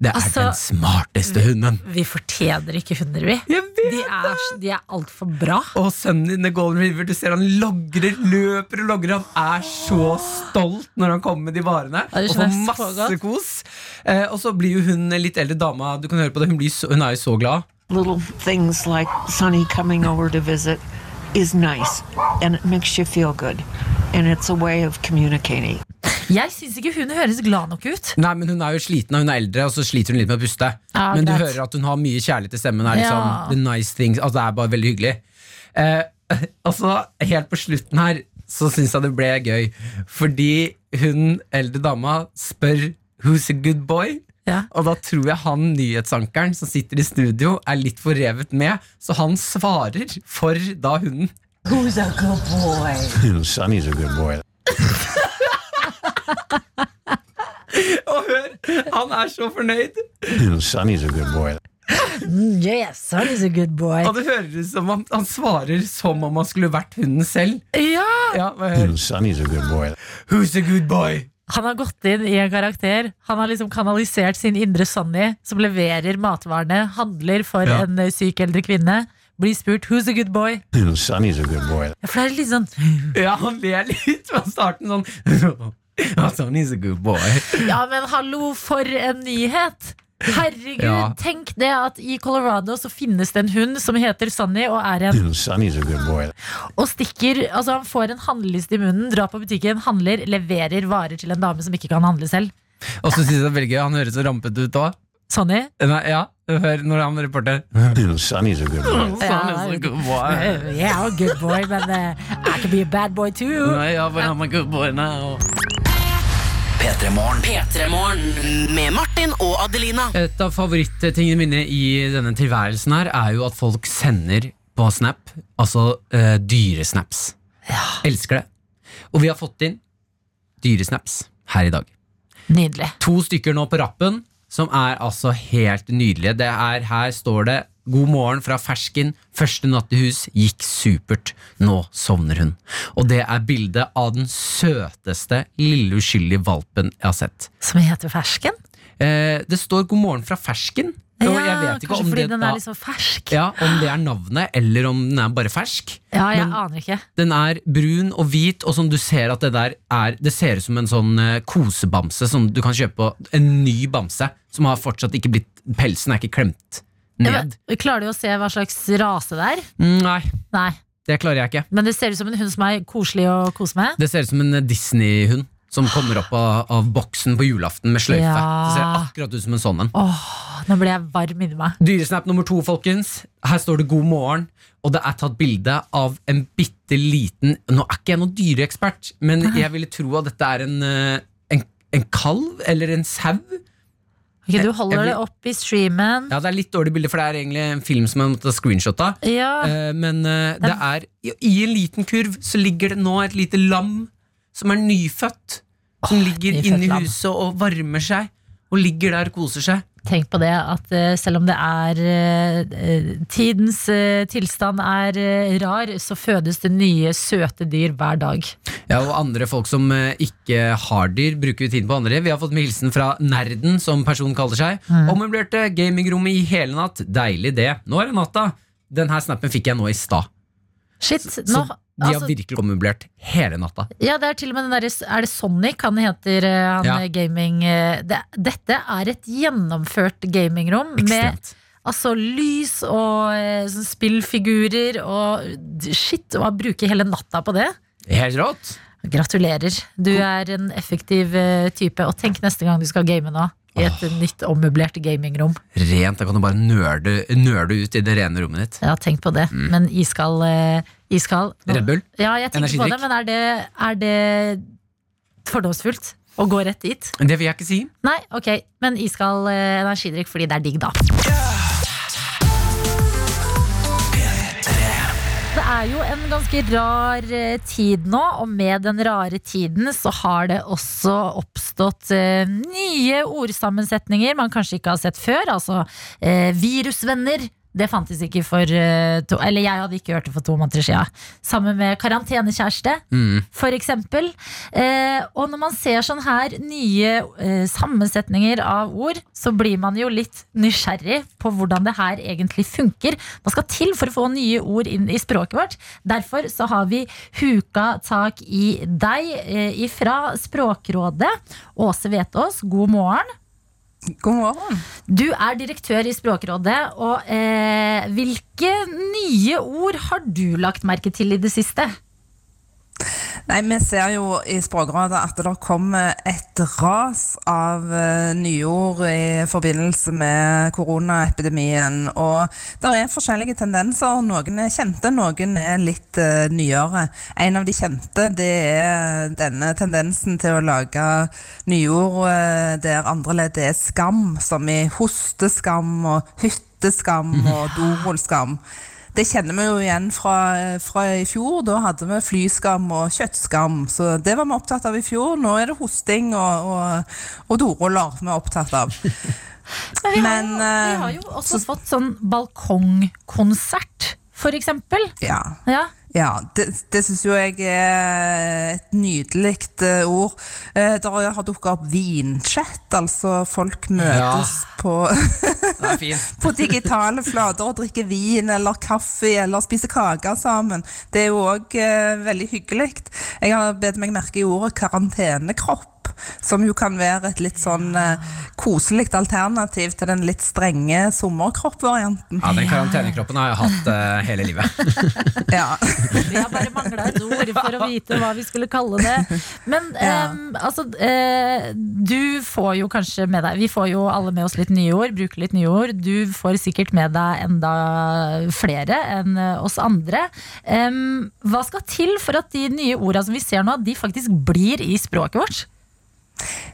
Det er Altså- den smarteste hunden. Vi fortjener ikke hunder, vi. Jeg vet De er, de er altfor bra. Og sønnen din, The Golden River, du ser han logrer, løper og logrer. Han er så stolt når han kommer med de varene. Og får masse kos. Eh, og så blir jo hun litt eldre dama, du kan høre på det, hun, blir så, hun er jo så glad. little things like Sonny coming over to visit is nice and it makes you feel good. And it's a way of communicating. Jeg syns ikke hun høres glad nok ut. Nei, men Hun er jo sliten, og hun er eldre, og så sliter hun litt med å puste. Ah, men du hører at hun har mye kjærlighet i stemmen. Er liksom, Ja. the nice things, altså Det er bare veldig hyggelig. Eh, [LAUGHS] altså, Helt på slutten her så syns jeg det ble gøy, fordi hun eldre dama spør 'Who's a good boy?' Ja. Og da tror jeg han nyhetsankeren som sitter i studio, er litt forrevet med, så han svarer for da hunden. Who's a good boy? Sonny's a good boy. [LAUGHS] Og hør, han er så fornøyd! Sonny's a good boy. Mm, yes, Sonny's a good boy. Og det høres ut som han, han svarer som om han skulle vært hunden selv. Ja! Ja. Sonny's a good boy. Who's a good boy? Han har gått inn i en karakter. Han har liksom kanalisert sin indre Sonny, som leverer matvarene, handler for Ja. en eh, syk eldre kvinne. Blir spurt 'who's a good boy'? Sonny's a good boy. Ja, For det er litt sånn [LAUGHS] Ja, han ler litt fra starten sånn [LAUGHS] Ja, sånn a good boy. Ja, men hallo, for en nyhet! Herregud, Ja. tenk det at i Colorado så finnes det en hund som heter Sonny og er en Sonny's a good boy. og stikker Altså Han får en handleliste i munnen, drar på butikken, handler, leverer varer til en dame som ikke kan handle selv. Og så synes jeg det er veldig gøy, han høres så rampete ut òg. Sonny? Ja, hør når han reporter. [LAUGHS] Sonny's a good boy. Sånn a [LAUGHS] good boy. Yeah, I'm a good boy, but uh, I can be a bad boy too. Nei, ja, but I'm a good boy now. Petremorne. Petremorne. Med Martin og Adelina. Et av favorittingene mine i denne tilværelsen her er jo at folk sender på Snap, altså eh, dyresnaps. Elsker det. Og vi har fått inn dyresnaps her i dag. Nydelig. To stykker nå på rappen som er altså helt nydelige. Det er, her står det God morgen fra fersken. Første natt i hus gikk supert. Nå sovner hun. Og det er bildet av den søteste lille uskyldige valpen jeg har sett. Som heter Fersken? Eh, det står God morgen fra fersken. Ikke kanskje om fordi det, den er liksom fersk. ja, om det er navnet, eller om den er bare fersk. Ja, jeg Men- aner ikke. Den er brun og hvit, og sånn du ser at det der er Det ser ut som en sånn eh, kosebamse som du kan kjøpe. En ny bamse som har fortsatt ikke blitt Pelsen er ikke klemt Ja, ned. men, klarer du å se hva slags rase det er? Mm, Nei, Nei. det klarer jeg ikke. Men det ser ut som en hund som er koselig å kose med. Det ser ut som en Disney-hund som kommer opp av, av boksen på julaften med sløyfe. Ja. Det ser akkurat ut som en sånn en. Åh, nå ble jeg varm inni meg. Dyresnap nummer to, folkens. Her står det 'God morgen', og det er tatt bilde av en bitte liten Nå er ikke jeg noen dyreekspert, men jeg ville tro at dette er en, eh, en, en kalv eller en sau. Okay, du holder vil, det opp i streamen. Ja, det er litt dårlig bilde, for det er egentlig en film som jeg måtte ha screenshot. Ja. Eh, men eh, det er i, I en liten kurv så ligger det nå et lite lam som er nyfødt. Som ligger inne i huset og varmer seg. Og ligger der og koser seg. Tenk på det at eh, selv om det er eh, eh, tidens tilstand er rar, så fødes det nye søte dyr hver dag. Ja, og andre folk som ikke har dyr, bruker jo tiden på andre. Vi har fått med hilsen fra Nerden, som personen kaller seg. Mm. Ommøblerte gamingrommet i hele natt. Deilig det. Nå er det natta. Den her snappen fikk jeg nå i stad. Shit, Så nå, de har altså, virkelig ommøblert hele natta. ja, det er til og med den der, Er det Sonic han heter, eh, han Ja. eh, gaming eh, det, Dette er et gjennomført gamingrom med altså lys og sånn spillfigurer og shit, og han bruker hele natta på det. Helt rått. Gratulerer. Du er en effektiv type. Og tenk neste gang du skal game nå. I et nytt ommøblert gamingrom. Rent. Da kan du bare nerde, nerde ut i det rene rommet ditt. Ja, tenk på det. Men iskald Iskald Red Bull? Ja, jeg tenker på det, men er det, er det fordomsfullt å gå rett dit? Det vil jeg ikke si. Nei, ok, men iskald eh, energidrikk fordi det er digg, da. Det er jo en ganske rar eh, tid nå, og med den rare tiden så har det også oppstått eh, nye ordsammensetninger man kanskje ikke har sett før. Altså eh, virusvenner. Det fantes ikke for eh, to, Eller jeg hadde ikke hørt det for to måneder siden. Sammen med karantenekjæreste, Mm. for eksempel. Eh, og når man ser sånn her nye eh, sammensetninger av ord, så blir man jo litt nysgjerrig på hvordan det her egentlig funker. Hva skal til for å få nye ord inn i språket vårt? Derfor så har vi huka tak i deg eh, ifra Språkrådet. Åse Vetås, god morgen. God morgen. Du er direktør i Språkrådet, og eh, hvilke nye ord har du lagt merke til i det siste? Nei, Vi ser jo i Språkrådet at det kommer et ras av eh, nyord i forbindelse med koronaepidemien. Og det er forskjellige tendenser. Noen er kjente, noen er litt uh, nyere. En av de kjente det er denne tendensen til å lage nyord uh, der andre ledd er skam, som i hosteskam og hytteskam og dorullskam. Det kjenner vi jo igjen fra, fra i fjor. Da hadde vi flyskam og kjøttskam. Så det var vi opptatt av i fjor. Nå er det hosting og, og, og doruller vi er opptatt av. [LAUGHS] Men vi, Men, har, jo, vi eh, har jo også fått sånn balkongkonsert, for eksempel. Ja. Ja. Ja, det, det syns jo jeg er et nydelig eh, ord. Eh, der har dukka opp vinchat, altså folk møtes på, er fint. [LAUGHS] på digitale flater og drikker vin eller kaffe eller spiser kake sammen. Det er jo òg eh, veldig hyggelig. Jeg har bedt meg merke i ordet karantenekropp. Som jo kan være et litt sånn eh, koselig alternativ til den litt strenge sommerkroppvarianten. Ja, Den karantenekroppen har jeg hatt eh, hele livet. [LAUGHS] Ja. Vi har bare mangla et ord for å vite hva vi skulle kalle det. Men [LAUGHS] Ja. altså, eh, du får jo kanskje med deg Vi får jo alle med oss litt nye ord, bruker litt nye ord. Du får sikkert med deg enda flere enn eh, oss andre. Em, hva skal til for at de nye orda som vi ser nå, de faktisk blir i språket vårt?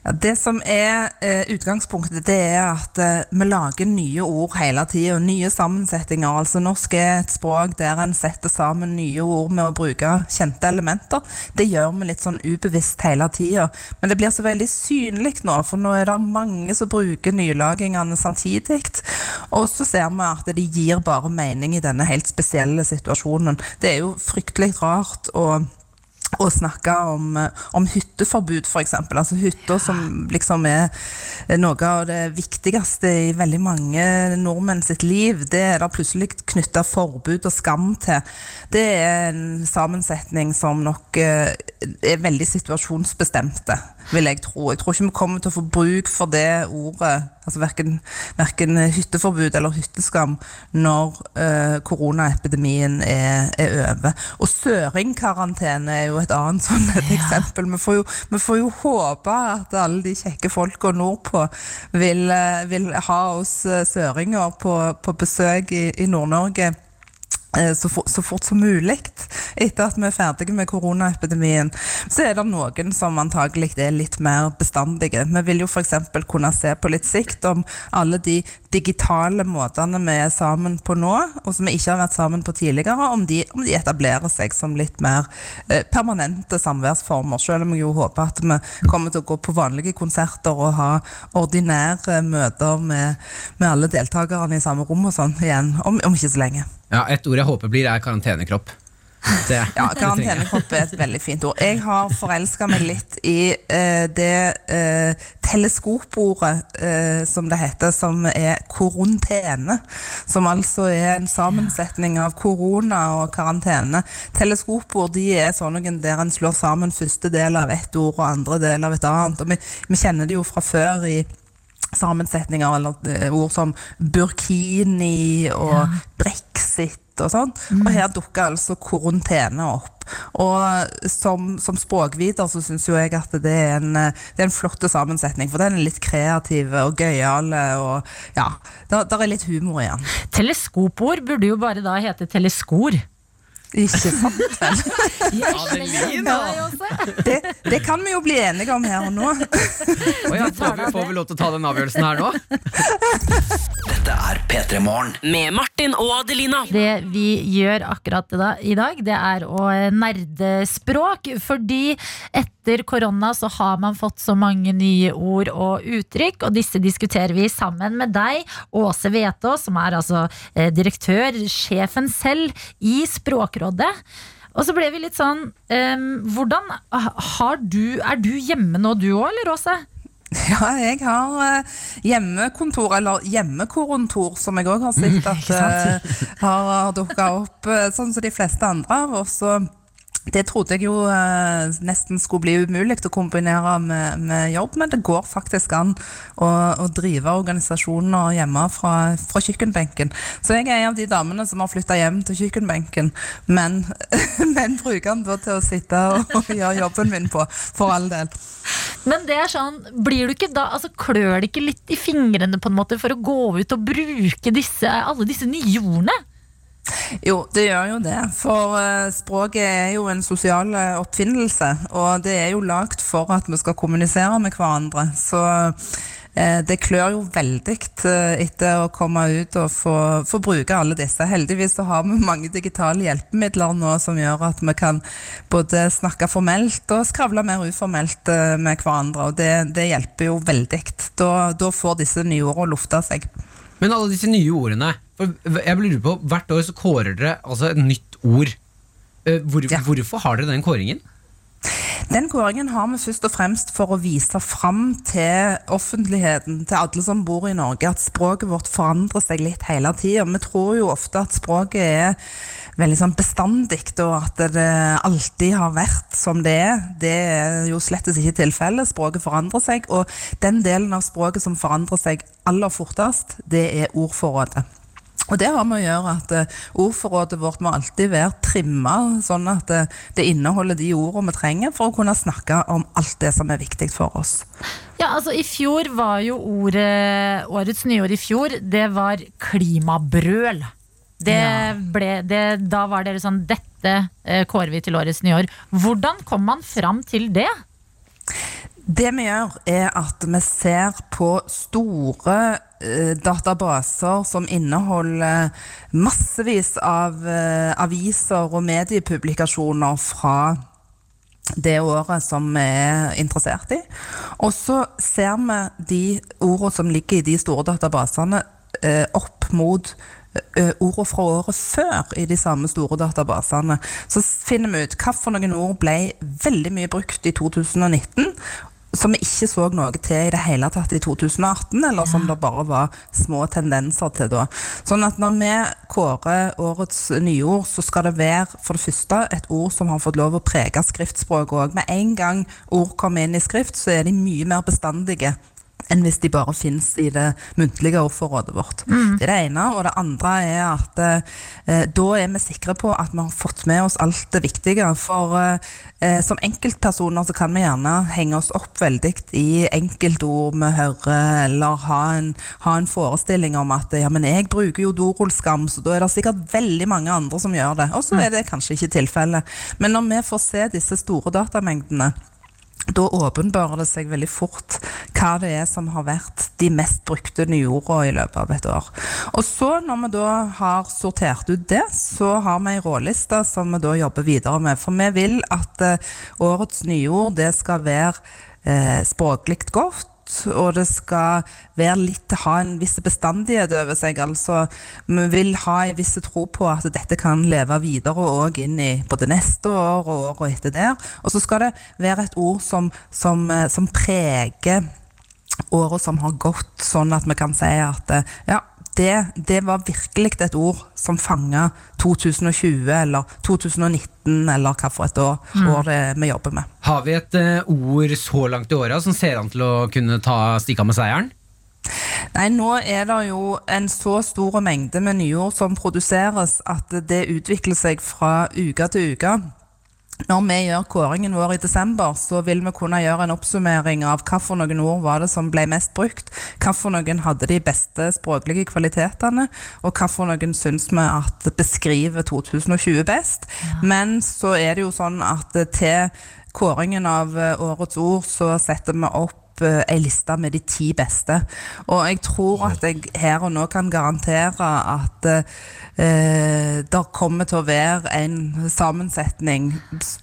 Ja, det som er eh, utgangspunktet, det er at eh, vi lager nye ord hele tida. Nye sammensetninger. Altså Norsk er et språk der en setter sammen nye ord med å bruke kjente elementer. Det gjør vi litt sånn ubevisst hele tida. Men det blir så veldig synlig nå, for nå er det mange som bruker nylagingene samtidig. Og så ser vi at de gir bare mening i denne helt spesielle situasjonen. Det er jo fryktelig rart å å snakke om, eh, om hytteforbud, f.eks. Altså hytter som liksom er noe av det viktigste i veldig mange nordmenn sitt liv. Det er det plutselig knytta forbud og skam til. Det er en sammensetning som nok eh, er veldig situasjonsbestemte, vil jeg tro. Jeg tror ikke vi kommer til å få bruk for det ordet, altså verken, verken hytteforbud eller hytteskam, når eh, koronaepidemien er, er over. Og søringkarantene er jo et annet sånn et eksempel. Vi får, jo, vi får jo håpe at alle de kjekke folka nordpå vil, eh, vil ha oss eh, søringer på, på besøk i, i Nord-Norge. Eh, så, for, så fort som mulig etter at vi er ferdige med koronaepidemien. Så er det noen som antagelig er litt mer bestandige. Vi vil jo f.eks. kunne se på litt sikt om alle de digitale måtene vi er sammen på nå, og som vi ikke har vært sammen på tidligere, om de, om de etablerer seg som litt mer eh, permanente samværsformer. Selv om jeg jo håper at vi kommer til å gå på vanlige konserter og ha ordinære møter med, med alle deltakerne i samme rom og sånn igjen, om, om ikke så lenge. Ja, Et ord jeg håper blir, er karantenekropp. Det, Ja, karantenekropp er et veldig fint ord. Jeg har forelska meg litt i eh, det eh, teleskopordet, eh, som det heter, som er korontene. Som altså er en sammensetning av korona og karantene. Teleskopord de er sånne der en slår sammen første del av ett ord og andre del av et annet. Og vi, vi kjenner det jo fra før i sammensetninger eller eh, ord som burkini og brexit og sånn. Og her dukker altså karantene opp. Og som, som språkviter så syns jo jeg at det er en, det er en flott sammensetning. For den er litt kreativ og gøyal og ja, der, der er litt humor igjen. Teleskopord burde jo bare da hete teleskor. Ikke sant, [LAUGHS] vel? Det, det kan vi jo bli enige om her og nå. Å ja, får, vi, får vi lov til å ta den avgjørelsen her nå? [LAUGHS] Dette er P3 Morgen. Med Martin og Adelina. Det vi gjør akkurat i dag- i dag, det er å nerde språk. Fordi etter korona så har man fått så mange nye ord og uttrykk, og disse diskuterer vi sammen med deg, Åse Vetås, som er altså eh, direktør, sjefen selv, i Språkrådet. Og så ble vi litt sånn um, Hvordan har du Er du hjemme nå, du òg, eller Åse? [LAUGHS] Ja, jeg har eh, hjemmekontor, eller hjemmekorontor, som jeg òg har sett [LAUGHS] at eh, har dukka opp, eh, sånn som de fleste andre av oss. Det trodde jeg jo eh, nesten skulle bli umulig å kombinere med, med jobb, men det går faktisk an å, å drive organisasjoner hjemme fra, fra kjøkkenbenken. Så jeg er en av de damene som har flytta hjem til kjøkkenbenken, men, [LAUGHS] men bruker den da til å sitte og, og gjøre jobben min på, for all del. Men det er sånn, blir du ikke da, altså klør det ikke litt i fingrene på en måte for å gå ut og bruke disse, alle disse nye ordene? Jo, det gjør jo det. For eh, språket er jo en sosial eh, oppfinnelse. Og det er jo lagd for at vi skal kommunisere med hverandre. Så eh, det klør jo veldig etter å komme ut og få, få bruke alle disse. Heldigvis så har vi mange digitale hjelpemidler nå som gjør at vi kan både snakke formelt og skravle mer uformelt med hverandre. Og det, det hjelper jo veldig. Da, da får disse nye ordene lufta seg. Men alle disse nye ordene for Jeg lurer på, Hvert år så kårer dere altså et nytt ord. Hvor, ja. Hvorfor har dere den kåringen? Den kåringen har vi først og fremst for å vise fram til offentligheten, til alle som bor i Norge, at språket vårt forandrer seg litt hele tida. Vi tror jo ofte at språket er veldig sånn bestandig, og at det alltid har vært som det er. Det er jo slettes ikke tilfellet. Språket forandrer seg, og den delen av språket som forandrer seg aller fortest, det er ordforrådet. Og det har med å gjøre at eh, ordforrådet vårt må alltid være trimma, sånn at det, det inneholder de ordene vi trenger for å kunne snakke om alt det som er viktig for oss. Ja, altså I fjor var jo ordet, årets nyår i fjor, det var klimabrøl. Det Ja. ble, det, da var dere sånn Dette eh, kårer vi til årets nyår. Hvordan kom man fram til det? Det vi gjør, er at vi ser på store eh, databaser som inneholder massevis av eh, aviser og mediepublikasjoner fra det året som vi er interessert i. Og så ser vi de ordene som ligger i de store databasene, eh, opp mot ordene fra året før i de samme store databasene. Så finner vi ut hvilke ord ble veldig mye brukt i 2019, som vi ikke så noe til i det hele tatt i 2018, eller som det bare var små tendenser til da. Sånn at når vi kårer årets nyord, så skal det være for det første et ord som har fått lov å prege skriftspråket òg. Med en gang ord kommer inn i skrift, så er de mye mer bestandige enn hvis de bare finnes i det muntlige ordforrådet vårt. Mm. Det er det ene. Og det andre er at eh, da er vi sikre på at vi har fått med oss alt det viktige. For eh, som enkeltpersoner så kan vi gjerne henge oss opp veldig i enkeltord vi hører, eller ha en, ha en forestilling om at ja, men jeg bruker jo dorullskam, så da er det sikkert veldig mange andre som gjør det. Og så er det kanskje ikke tilfellet. Men når vi får se disse store datamengdene, da åpenbarer det seg veldig fort hva det er som har vært de mest brukte nyordene i løpet av et år. Og så når vi da har sortert ut det, så har vi ei råliste som vi da jobber videre med. For vi vil at eh, årets nyord det skal være eh, språklig godt. Og det skal være litt, ha en viss bestandighet over seg. altså Vi vil ha en viss tro på at dette kan leve videre og inn i både neste år og året etter der. Og så skal det være et ord som, som, som preger året som har gått, sånn at vi kan si at eh, ja, det, det var virkelig et ord som fanga 2020 eller 2019 eller hva for et år, Mm. år det vi jobber med. Har vi et uh, ord så langt i åra som ser an til å kunne ta stikke av med seieren? Nei, nå er det jo en så stor mengde med nyord som produseres at det utvikler seg fra uke til uke. Når vi gjør kåringen vår i desember, så vil vi kunne gjøre en oppsummering av noen ord var det som ble mest brukt, noen hadde de beste språklige kvalitetene, og noen syns vi at beskriver 2020 best. Men så er det jo sånn at til kåringen av årets ord så setter vi opp eh, ei liste med de ti beste. Og jeg tror at jeg her og nå kan garantere at eh, det kommer til å være en sammensetning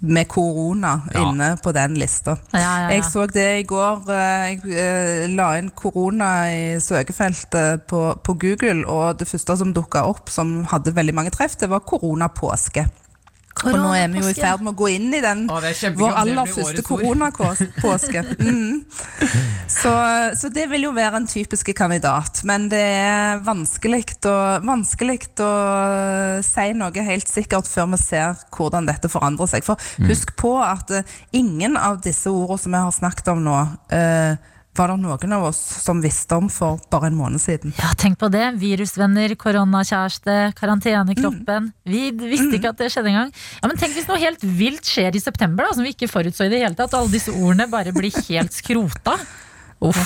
med korona Ja. inne på den lista. Ja, ja, ja. Jeg så det i går. eh, Jeg la inn korona i søkefeltet på, på Google, og det første som dukka opp som hadde veldig mange treff, det var koronapåske. Og nå er vi jo i ferd med å gå inn i den Å, det kjempegøy. vår aller første koronapåske. [LAUGHS] Mm. Så, så det vil jo være en typisk kandidat. Men det er vanskelig å, vanskelig å si noe helt sikkert før vi ser hvordan dette forandrer seg. For Mm. husk på at eh, ingen av disse ordene som vi har snakket om nå, eh, var det noen av oss som visste om for bare en måned siden. Ja, tenk på det. Virusvenner, koronakjæreste, karantenekroppen. Vi visste ikke at det skjedde engang. Ja, men tenk hvis noe helt vilt skjer i september, da, som vi ikke forutså i det hele tatt. Alle disse ordene bare blir helt skrota. Uff.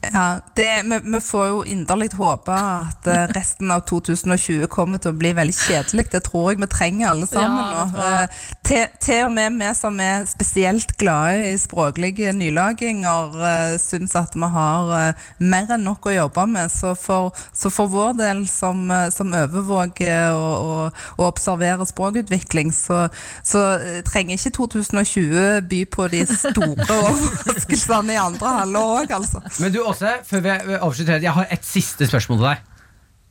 Ja, det, vi, vi får jo inderlig håpe at eh, resten av 2020 kommer til å bli veldig kjedelig. Det tror jeg vi trenger alle sammen Ja, nå. Eh, til, til og med vi som er spesielt glade i språklige nylaginger, uh, syns at vi har eh, mer enn nok å jobbe med. Så for, så for vår del som, eh, som overvåker og, og, observerer språkutvikling, så, så eh, trenger ikke 2020 by på de store [LAUGHS] overraskelsene i andre halvår òg, altså. Men du Åse, før vi avslutter, jeg har et siste spørsmål til deg.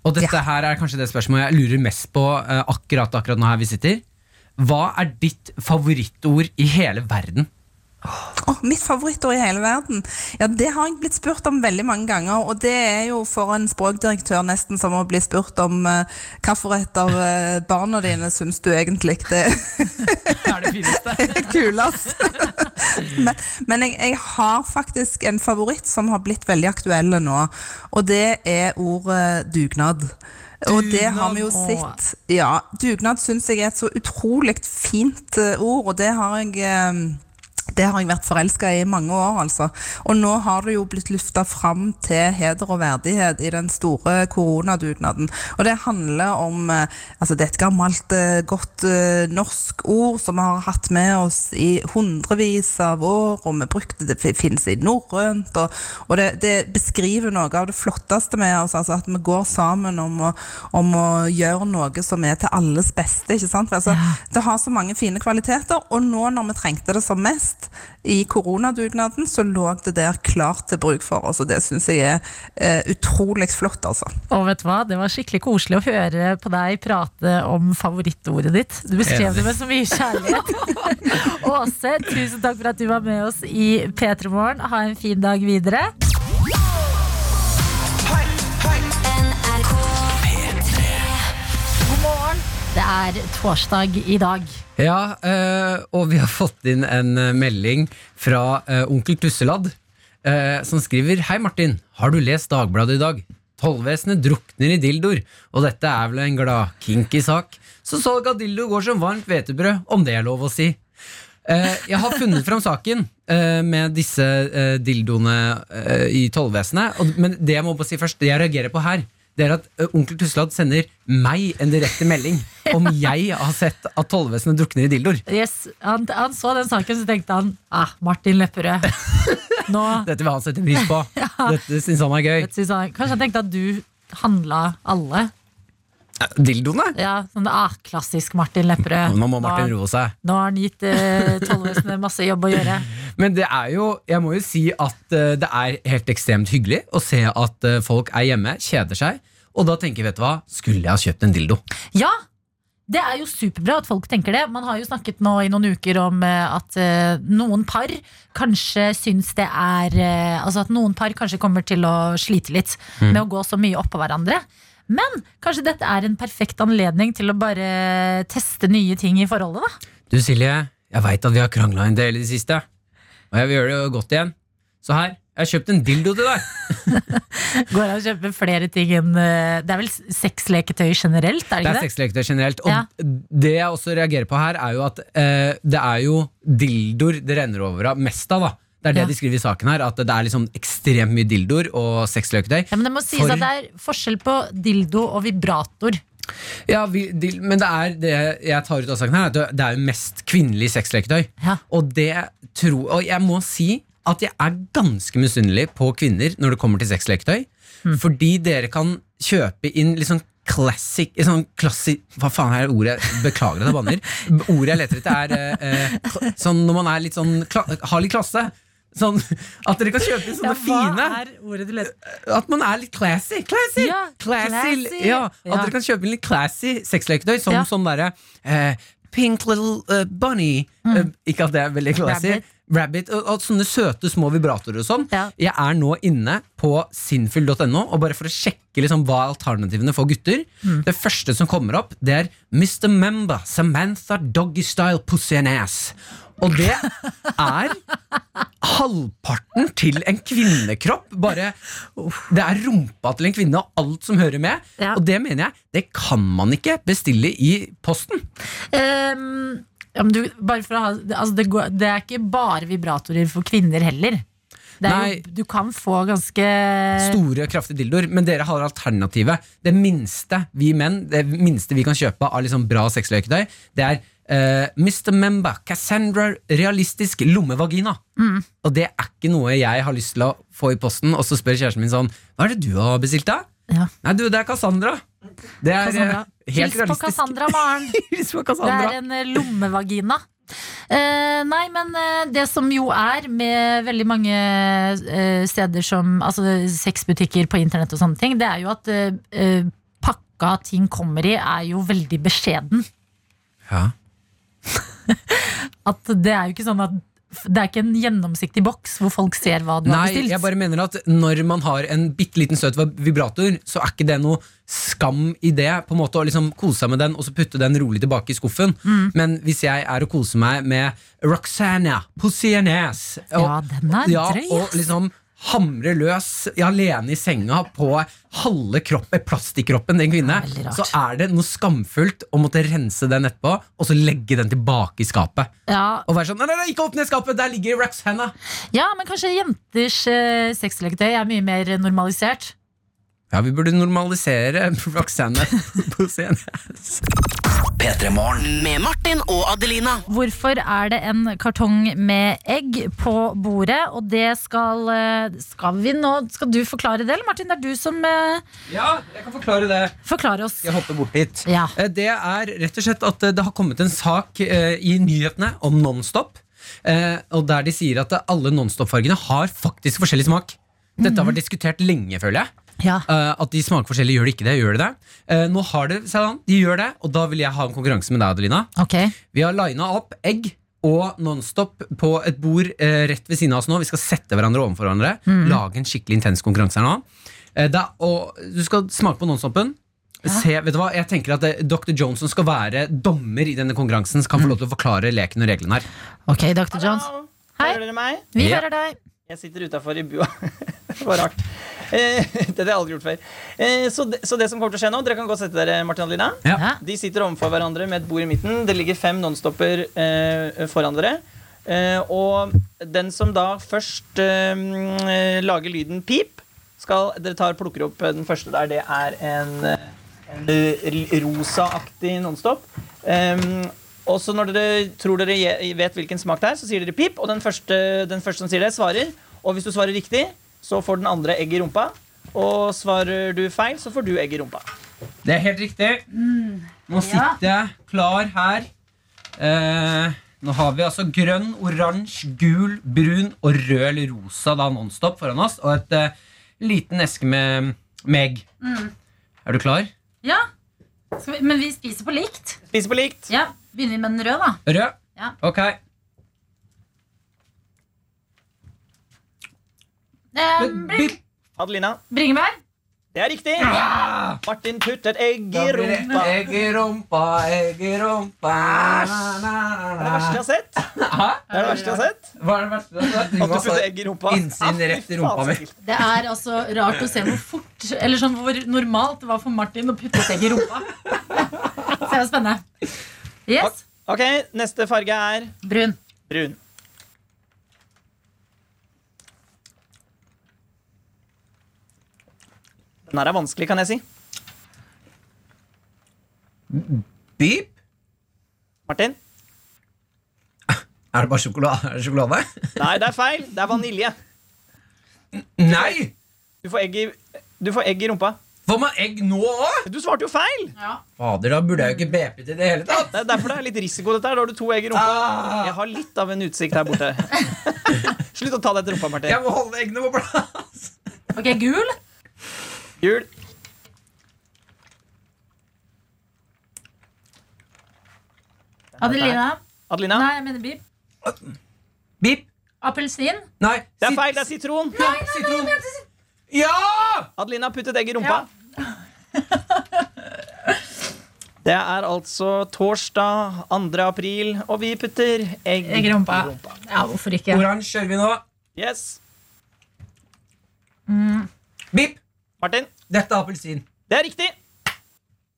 Og dette her er kanskje det spørsmålet jeg lurer mest på eh, akkurat akkurat nå her vi sitter. Hva er ditt favorittord i hele verden? Åh, mitt favorittord i hele verden? Ja, Det har jeg blitt spurt om veldig mange ganger. Og det er jo for en språkdirektør nesten som å bli spurt om uh, hvilket av uh, barna dine syns du egentlig det er [LAUGHS] det fineste. [LAUGHS] kulest. men men jeg, jeg har faktisk en favoritt som har blitt veldig aktuell nå. Og det er ordet dugnad. Og det har vi jo Dugnad. sett. Ja, dugnad syns jeg er et så utrolig fint eh, ord, og det har jeg eh, det har jeg vært forelska i i mange år, altså. Og nå har det jo blitt lufta fram til heder og verdighet i den store koronadugnaden. Og det handler om eh, Altså, det er et gammelt, eh, godt eh, norsk ord som vi har hatt med oss i hundrevis av år, og vi brukte det det finnes i norrønt, og, og det, det beskriver noe av det flotteste med oss, altså at vi går sammen om å, om å gjøre noe som er til alles beste, ikke sant? Altså, Det har så mange fine kvaliteter, og nå når vi trengte det som mest, i koronadugnaden, så lå det der klart til bruk for oss, og det syns jeg er eh, utrolig flott, altså. Og vet du hva, det var skikkelig koselig å høre på deg prate om favorittordet ditt. Du beskrev det med så mye kjærlighet. [LAUGHS] Åse, tusen takk for at du var med oss i P3 Morgen. Ha en fin dag videre. Det er torsdag i dag. Ja, eh, og vi har fått inn en eh, melding fra eh, onkel Tusseladd. som skriver Hei Martin, har du lest Dagbladet i dag? Tollvesenet drukner i dildoer, og dette er vel en glad kinky sak. Så salg av dildo går som varmt hvetebrød, om det er lov å si. Jeg har funnet fram saken med disse dildoene i tollvesenet. Men det jeg må bare si først, det jeg reagerer på her, det er at onkel Tusslad sender meg en direkte melding om [LAUGHS] jeg har sett at tollvesenet drukner i dildoer. Yes, han, han så den saken, så tenkte han ah, Martin Lepperød. Nå [LAUGHS] Dette vil han sette pris på. [LAUGHS] Dette syns han er gøy. Han- Kanskje han tenkte at du handla alle. Dildoene? Ja, sånn, ah, Klassisk Martin Lepperød. [LAUGHS] Nå må Martin roe seg. Nå har han gitt eh, tollvesenet masse jobb å gjøre. [LAUGHS] Men det er jo, jeg må jo si at eh, det er helt ekstremt hyggelig å se at eh, folk er hjemme, kjeder seg. Og da tenker vet du hva, skulle jeg ha kjøpt en dildo? Ja! Det er jo superbra at folk tenker det. Man har jo snakket nå i noen uker om eh, at eh, noen par kanskje syns det er eh, Altså at noen par kanskje kommer til å slite litt Mm. med å gå så mye oppå hverandre. Men kanskje dette er en perfekt anledning til å bare teste nye ting i forholdet, da. Du Silje, jeg veit at vi har krangla en del i det siste, og jeg vil gjøre det godt igjen. Så her, jeg har kjøpt en dildo til deg. [LAUGHS] Går det an å kjøpe flere ting enn eh, Det er vel sexleketøy generelt, er Det det er ikke sexleketøy generelt. Og Ja. det jeg også reagerer på her, er jo at eh, det er jo dildoer det renner over av mest av, da. Det er det Ja. de skriver i saken her, at det er liksom ekstremt mye dildoer og sexløketøy. Ja, men det må sies For- at det er forskjell på dildo og vibrator. Ja, vi, dil, men det er det jeg tar ut av saken her, er at det- er jo mest kvinnelig sexleketøy. Og det tror Og jeg må si at jeg er ganske misunnelig på kvinner når det kommer til sexleketøy. Fordi dere kan kjøpe inn litt sånn classic sånn klassi, Hva faen er ordet? Beklager at jeg banner. [LAUGHS] Ordet jeg leter etter, er eh, eh, sånn når man er litt sånn har litt klasse. Sånn At dere kan kjøpe sånne fine. er du At man er litt classy. Classy! Ja, classy. classy. Ja, at Ja. dere kan kjøpe litt classy sexleketøy, som Ja. sånn derre eh, Pink little uh, bunny. Eh, ikke at det er veldig classy. Mm. Rabbit. Rabbit. og, og sånne søte små vibratorer og sånn. Jeg er nå inne på sinfyll.no, og bare for å sjekke liksom hva er alternativene for gutter Mm. Det første som kommer opp, det er Mr. Member, Samantha Doggy Style Pussy and Ass. Og det er halvparten til en kvinnekropp. Bare, det er rumpa til en kvinne og alt som hører med. Og det mener jeg, det kan man ikke bestille i posten. Um, ja, du, ha, altså det, går, det er ikke bare vibratorer for kvinner heller. Det er Nei. jo, du kan få ganske Store, kraftige dildoer, men dere har alternativet. Det minste vi menn Det minste vi kan kjøpe av liksom bra sexløketøy, det er eh, Mr. Memba Cassandra realistisk lommevagina. Mm. Og det er ikke noe jeg har lyst til å få i posten. Og så spør kjæresten min sånn Hva er det du har bestilt, da? Nei, du, det er Cassandra. Det er Cassandra. eh, helt Hils på. Cassandra, Maren. [LAUGHS] Hils på Det er en eh, lommevagina. Uh, nei, men uh, det som jo er med veldig mange steder som Altså sexbutikker på internett og sånne ting, det er jo at pakka ting kommer i, er jo veldig beskjeden. Ja. [LAUGHS] At det er jo ikke sånn at det er ikke en gjennomsiktig boks hvor folk ser hva du har Nei, bestilt. jeg bare mener at når man har en bitte liten søt vibrator, så er ikke det noe skam i det. På en måte Å liksom kose seg med den og så putte den rolig tilbake i skuffen. Mm. Men hvis jeg er og koser meg med Roxana Pussy and Ass og, Ja, den er ja, drøy, og liksom hamre løs ja, alene i senga på halve kroppen, plastikkroppen til en kvinne, rart. så er det noe skamfullt å måtte rense den etterpå og så legge den tilbake i skapet. Ja, Og være sånn Nei, nei, nei ikke åpne skapet! Der ligger Roxana! ja, men kanskje jenters uh, sexleketøy er mye mer normalisert. Ja, vi burde normalisere [LAUGHS] Roxanne på scenen. Med Martin og Adelina. Hvorfor er det en kartong med egg på bordet? Og det skal eh, Skal vi nå Skal du forklare det, eller Martin? Det er du som eh, Ja, jeg kan forklare det. Forklare oss. Jeg hopper bort hit. Ja. Eh, Det er rett og slett at det har kommet en sak i nyhetene om Nonstop. eh, Og der de sier at alle Nonstop-fargene har faktisk forskjellig smak. Dette har vært diskutert lenge, føler jeg. Ja. Uh, At de smaker forskjellig, gjør de ikke det? Gjør de det? Uh, Nå har det seg an, de gjør det, og da vil jeg ha en konkurranse med deg, Adelina. Okay. Vi har lina opp egg og Nonstop på et bord uh, rett ved siden av oss nå. Vi skal sette hverandre overfor hverandre. Mm. Lage en skikkelig intens konkurranse her nå. Eh, er- og du skal smake på Nonstopen. Se, vet du hva? Jeg tenker at Dr. Dr. som skal være dommer i denne konkurransen, kan få lov til å forklare leken og reglene her. Ok, Dr. Jones. Hei. Hører dere meg? Vi Ja. hører deg. Jeg sitter utafor i bua. [LAUGHS] det var rart. [LAUGHS] Eh, det har jeg aldri gjort før. Eh, så, det, så det som kommer til å skje nå Dere kan gå og sette dere, Martin og Adelina. Ja. De sitter overfor hverandre med et bord i midten. Det ligger fem nonstopper eh, foran dere. Eh, og den som da først eh, lager lyden pip, skal Dere tar plukker opp eh, den første der. Det er en, en rosaaktig nonstop. Um, og så når dere tror dere vet hvilken smak det er, så sier dere pip. Og den første, den første som sier det, svarer. Og hvis du svarer riktig, så får den andre egg i rumpa. Og svarer du feil, så får du egg i rumpa. Det er helt riktig. Nå sitter jeg klar her. Eh, nå har vi altså grønn, oransje, gul, brun og rød eller rosa da nonstop foran oss. Og et eh, liten eske med, med egg. Mm. Er du klar? Ja. Skal vi, men vi spiser på likt. Spiser på likt. Ja, Begynner vi med den røde, da? Rød? Ja. Ok. Eh, bring, Adelina. bringebær. Det er riktig. Martin puttet egg i rumpa. Egg i rumpa, egg i rumpa Det er det verste jeg har sett. [LAUGHS] Det er det verste jeg har sett. Hva er det verste du har sett? At du putter egg i rumpa. [LAUGHS] Innsyn rett i rumpa mi. Det er altså rart å se hvor fort Eller sånn hvor normalt det var for Martin å putte et egg i rumpa. [LAUGHS] Så det er jo spennende. Yes. Ok, Neste farge er Brun. brun. Den her er vanskelig, kan jeg si. Beep? Martin? Er det bare sjokolade? Er det sjokolade? Nei, det er feil. Det er vanilje. Nei! Du får egg i, du får egg i rumpa. Får man egg nå òg? Du svarte jo feil! Fader, da burde jeg jo ikke bepet til det hele tatt. Det er derfor det er litt risiko. dette her Da har du to egg i rumpa. Ah. Jeg har litt av en utsikt her borte. [LAUGHS] Slutt å ta deg til rumpa, Martin. Jeg må holde eggene på plass. Ok, gul. Jul. Adelina. Adelina? Nei, jeg mener bip. Bip. Appelsin. Nei. Det er feil. Det er sitron. Nei, nei, nei, jeg mente sit- Ja! Adelina har puttet egg i rumpa. [LAUGHS] Det er altså torsdag 2. april, og vi putter egg Egg i rumpa. Ja, hvorfor ikke? Oransje kjører vi nå. Yes. Mm. Bip. Martin, Dette er appelsin. det er riktig.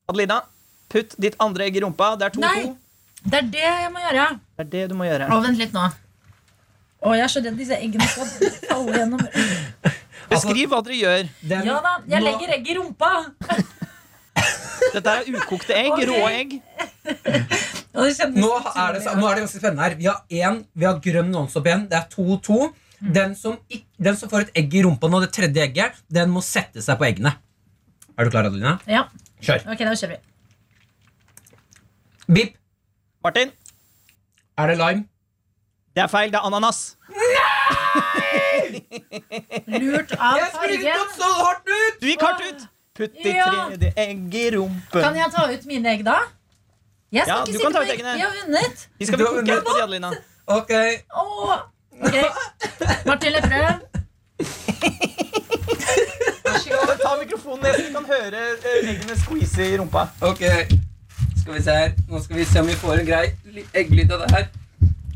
Adelina, putt ditt andre egg i rumpa. Det er 2-2. Nei. Det er det jeg må gjøre. Det er det du må gjøre. Å, vent litt nå. Å, jeg er så redd disse eggene skal falle gjennom. Beskriv hva dere gjør. Den, Ja da, jeg nå- legger egg i rumpa. Dette er ukokte egg. Okay. Rå egg. Nå er, det, nå er det ganske spennende her. Vi har, en, vi har grønn nonstop igjen. Det er 2-2. Den, som den som får et egg i rumpa nå, det tredje egget, den må sette seg på eggene. Er du klar, Adelina? Ja, Kjør. ok, da kjører vi. Bip. Martin, Er det lime? det er feil. Det er ananas. Nei! [LAUGHS] Lurt av fargen. Jeg sprayet ikke så hardt ut! Du gikk hardt ut. Putt ditt Ja. tredje egg i rumpen. Kan jeg ta ut mine egg da? Jeg skal Ja, ikke du sitte kan ta på ut egg. eggene. Jeg har vunnet. De skal vi Du på, de, Adelina. Ok. Åh. Ok. Martin Lepperød. Ta mikrofonen ned, så vi kan høre eh, eggene squeeze i rumpa. Ok, skal vi se her Nå skal vi se om vi får en grei egglyd av det her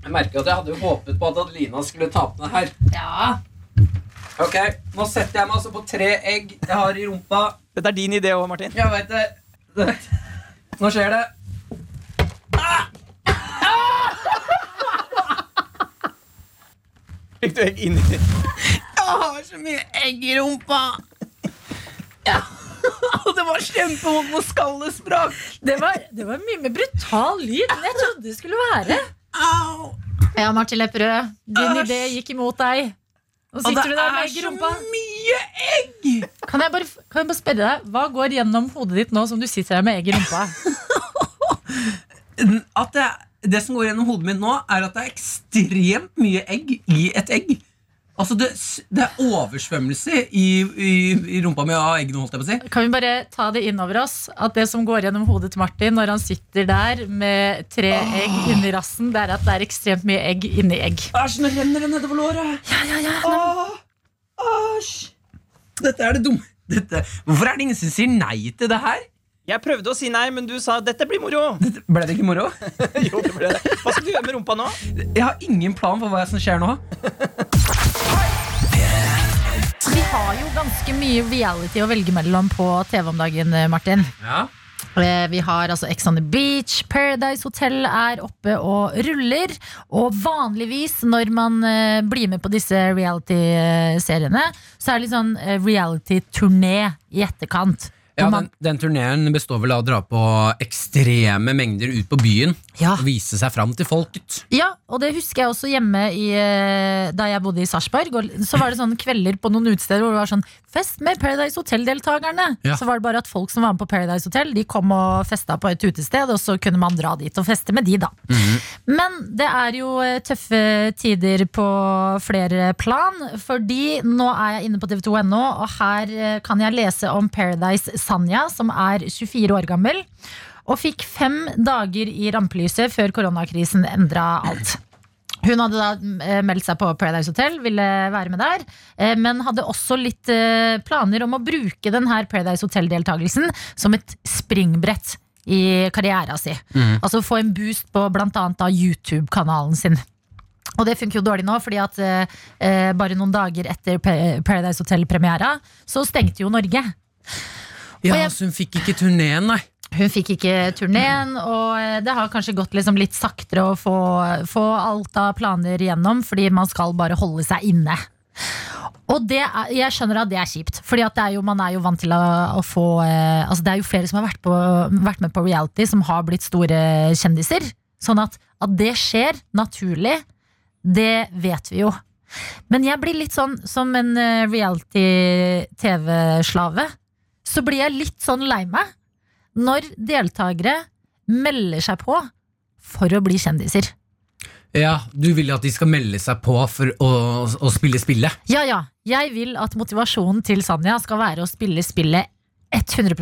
Jeg merker at jeg hadde jo håpet på at Adelina skulle ta på det her Ja. Ok, nå setter jeg meg altså på tre egg Jeg har i rumpa Dette er din idé òg, Martin. Jeg vet det Nå skjer det Fikk du egg inni [LAUGHS] Jeg har så mye egg i rumpa ja. [LAUGHS] Og det var kjempevondt når skallet sprakk Det var, det var mye mer brutal lyd enn jeg trodde det skulle være. Au Ja, Martin Lepperød, din idé gikk imot deg. Og, Og det der er så mye egg Kan jeg, bare, kan jeg bare spørre deg, Hva går gjennom hodet ditt nå som du sitter her med egg i rumpa? [LAUGHS] at det, det som går gjennom hodet mitt nå, er at det er ekstremt mye egg i et egg. Altså Det, det er oversvømmelse i, i, i rumpa mi av egg nå, holdt jeg på å si. Kan vi bare ta det inn over oss At det som går gjennom hodet til Martin når han sitter der med tre egg inni rassen, det er at det er ekstremt mye egg inni egg. Æsj, nå renner det nedover låret. Ja, ja, ja. Åh, Æsj. Dette er det dumme. Dette. Hvorfor er det ingen som sier nei til det her? Jeg prøvde å si nei, men du sa 'dette blir moro'. [LAUGHS] Ble det ikke moro? [LAUGHS] jo, det ble det. Hva skal du gjøre med rumpa nå? Jeg har ingen plan for hva som skjer nå. Vi har jo ganske mye reality å velge mellom på TV om dagen, eh, Martin. Ja. Eh, Vi har altså Ex on the Beach, Paradise Hotel er oppe og ruller. Og vanligvis når man eh, blir med på disse reality-seriene, så er det litt sånn reality-turné i etterkant. Ja, den, den turneen består vel av å dra på ekstreme mengder ut på byen og vise seg fram til folket. Ja, og det husker jeg også hjemme i, eh, da jeg bodde i Sarpsborg. Så var det sånne kvelder på noen utesteder hvor det var sånn Fest med Paradise Hotel-deltakerne! Ja. Så var det bare at folk som var med på Paradise Hotel, de kom og festa på et utested, og så kunne man dra dit og feste med de, da. Men det er jo eh, tøffe tider på flere plan, fordi nå er jeg inne på tv2.no, og her eh, kan jeg lese om Paradise Sanja, som er 24 år gammel, og fikk fem dager i rampelyset før koronakrisen endra alt. Hun hadde da eh, meldt seg på Paradise Hotel, ville være med der. eh, Men hadde også litt eh, planer om å bruke denne Paradise Hotel-deltakelsen som et springbrett i karriera si. Mm. Altså få en boost på annet YouTube-kanalen sin. Og det funker jo dårlig nå, fordi at eh, bare noen dager etter Paradise Hotel-premiera, så stengte jo Norge. Ja, Så hun fikk ikke turneen, nei. Hun fikk ikke turneen, og eh, det har kanskje gått liksom litt saktere å få, få alt av planer igjennom, fordi man skal bare holde seg inne. Og er, jeg skjønner at det er kjipt, jo, man er jo vant til å, å få eh, altså Det er jo flere som har vært, på, vært med på reality, som har blitt store kjendiser. Sånn at, at det skjer naturlig, det vet vi jo. Men jeg blir litt sånn som en eh, reality-TV-slave. Så blir jeg litt sånn lei meg når deltakere melder seg på for å bli kjendiser. Ja, Du vil at de skal melde seg på for å, å spille spillet? Ja, ja. Jeg vil at motivasjonen til Sanja skal være å spille spillet 100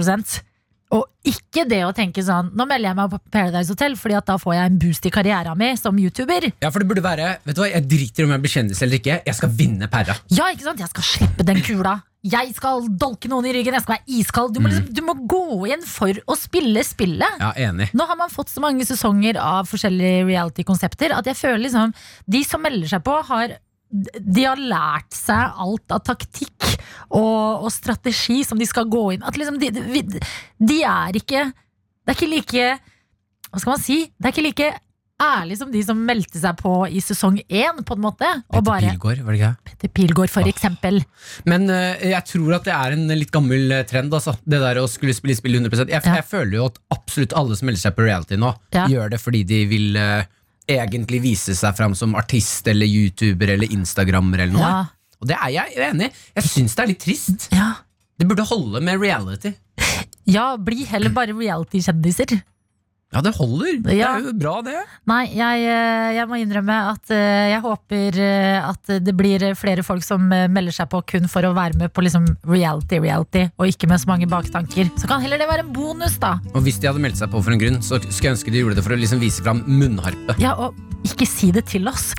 Og ikke det å tenke sånn Nå melder jeg meg på Paradise Hotel, Fordi at da får jeg en boost i karrieren min som YouTuber. Ja, for det burde være Vet du hva, Jeg driter om jeg blir kjendis eller ikke. Jeg skal vinne pæra. Ja, ikke sant? Jeg skal slippe den kula. Jeg skal dolke noen i ryggen. Jeg skal være iskald. Du må, liksom, du må gå inn for å spille spillet. Ja, enig. Nå har man fått så mange sesonger av forskjellige reality-konsepter at jeg føler liksom De som melder seg på, har de har lært seg alt av taktikk og, og strategi som de skal gå inn At liksom de, de, de er ikke Det er ikke like Hva skal man si? Det er ikke like ærlig som de som meldte seg på i sesong én, på en måte. Bare Pilgaard, var det ikke? Petter Pilgaard, for eksempel. Men uh, jeg tror at det er en litt gammel eh, trend. Altså. Det der å skulle spille spill 100 jeg, jeg føler jo at absolutt alle som melder seg på reality nå, Ja. gjør det fordi de vil eh, egentlig vise seg fram som artist eller youtuber eller instagrammer eller noe. Ja. Og det er jeg enig i. Jeg syns det er litt trist. Det burde holde med reality. Ja, bli heller bare reality-kjendiser. Ja, det holder. Det Ja. er jo bra, det. Nei, jeg, eh, jeg må innrømme at eh, jeg håper eh, at det blir flere folk som melder seg på kun for å være med på liksom reality-reality, og ikke med så mange baktanker. Så kan heller det være en bonus, da. Og hvis de hadde meldt seg på for en grunn, så skulle jeg ønske de gjorde det for å liksom vise fram munnharpe. Ja, og ikke si det til oss.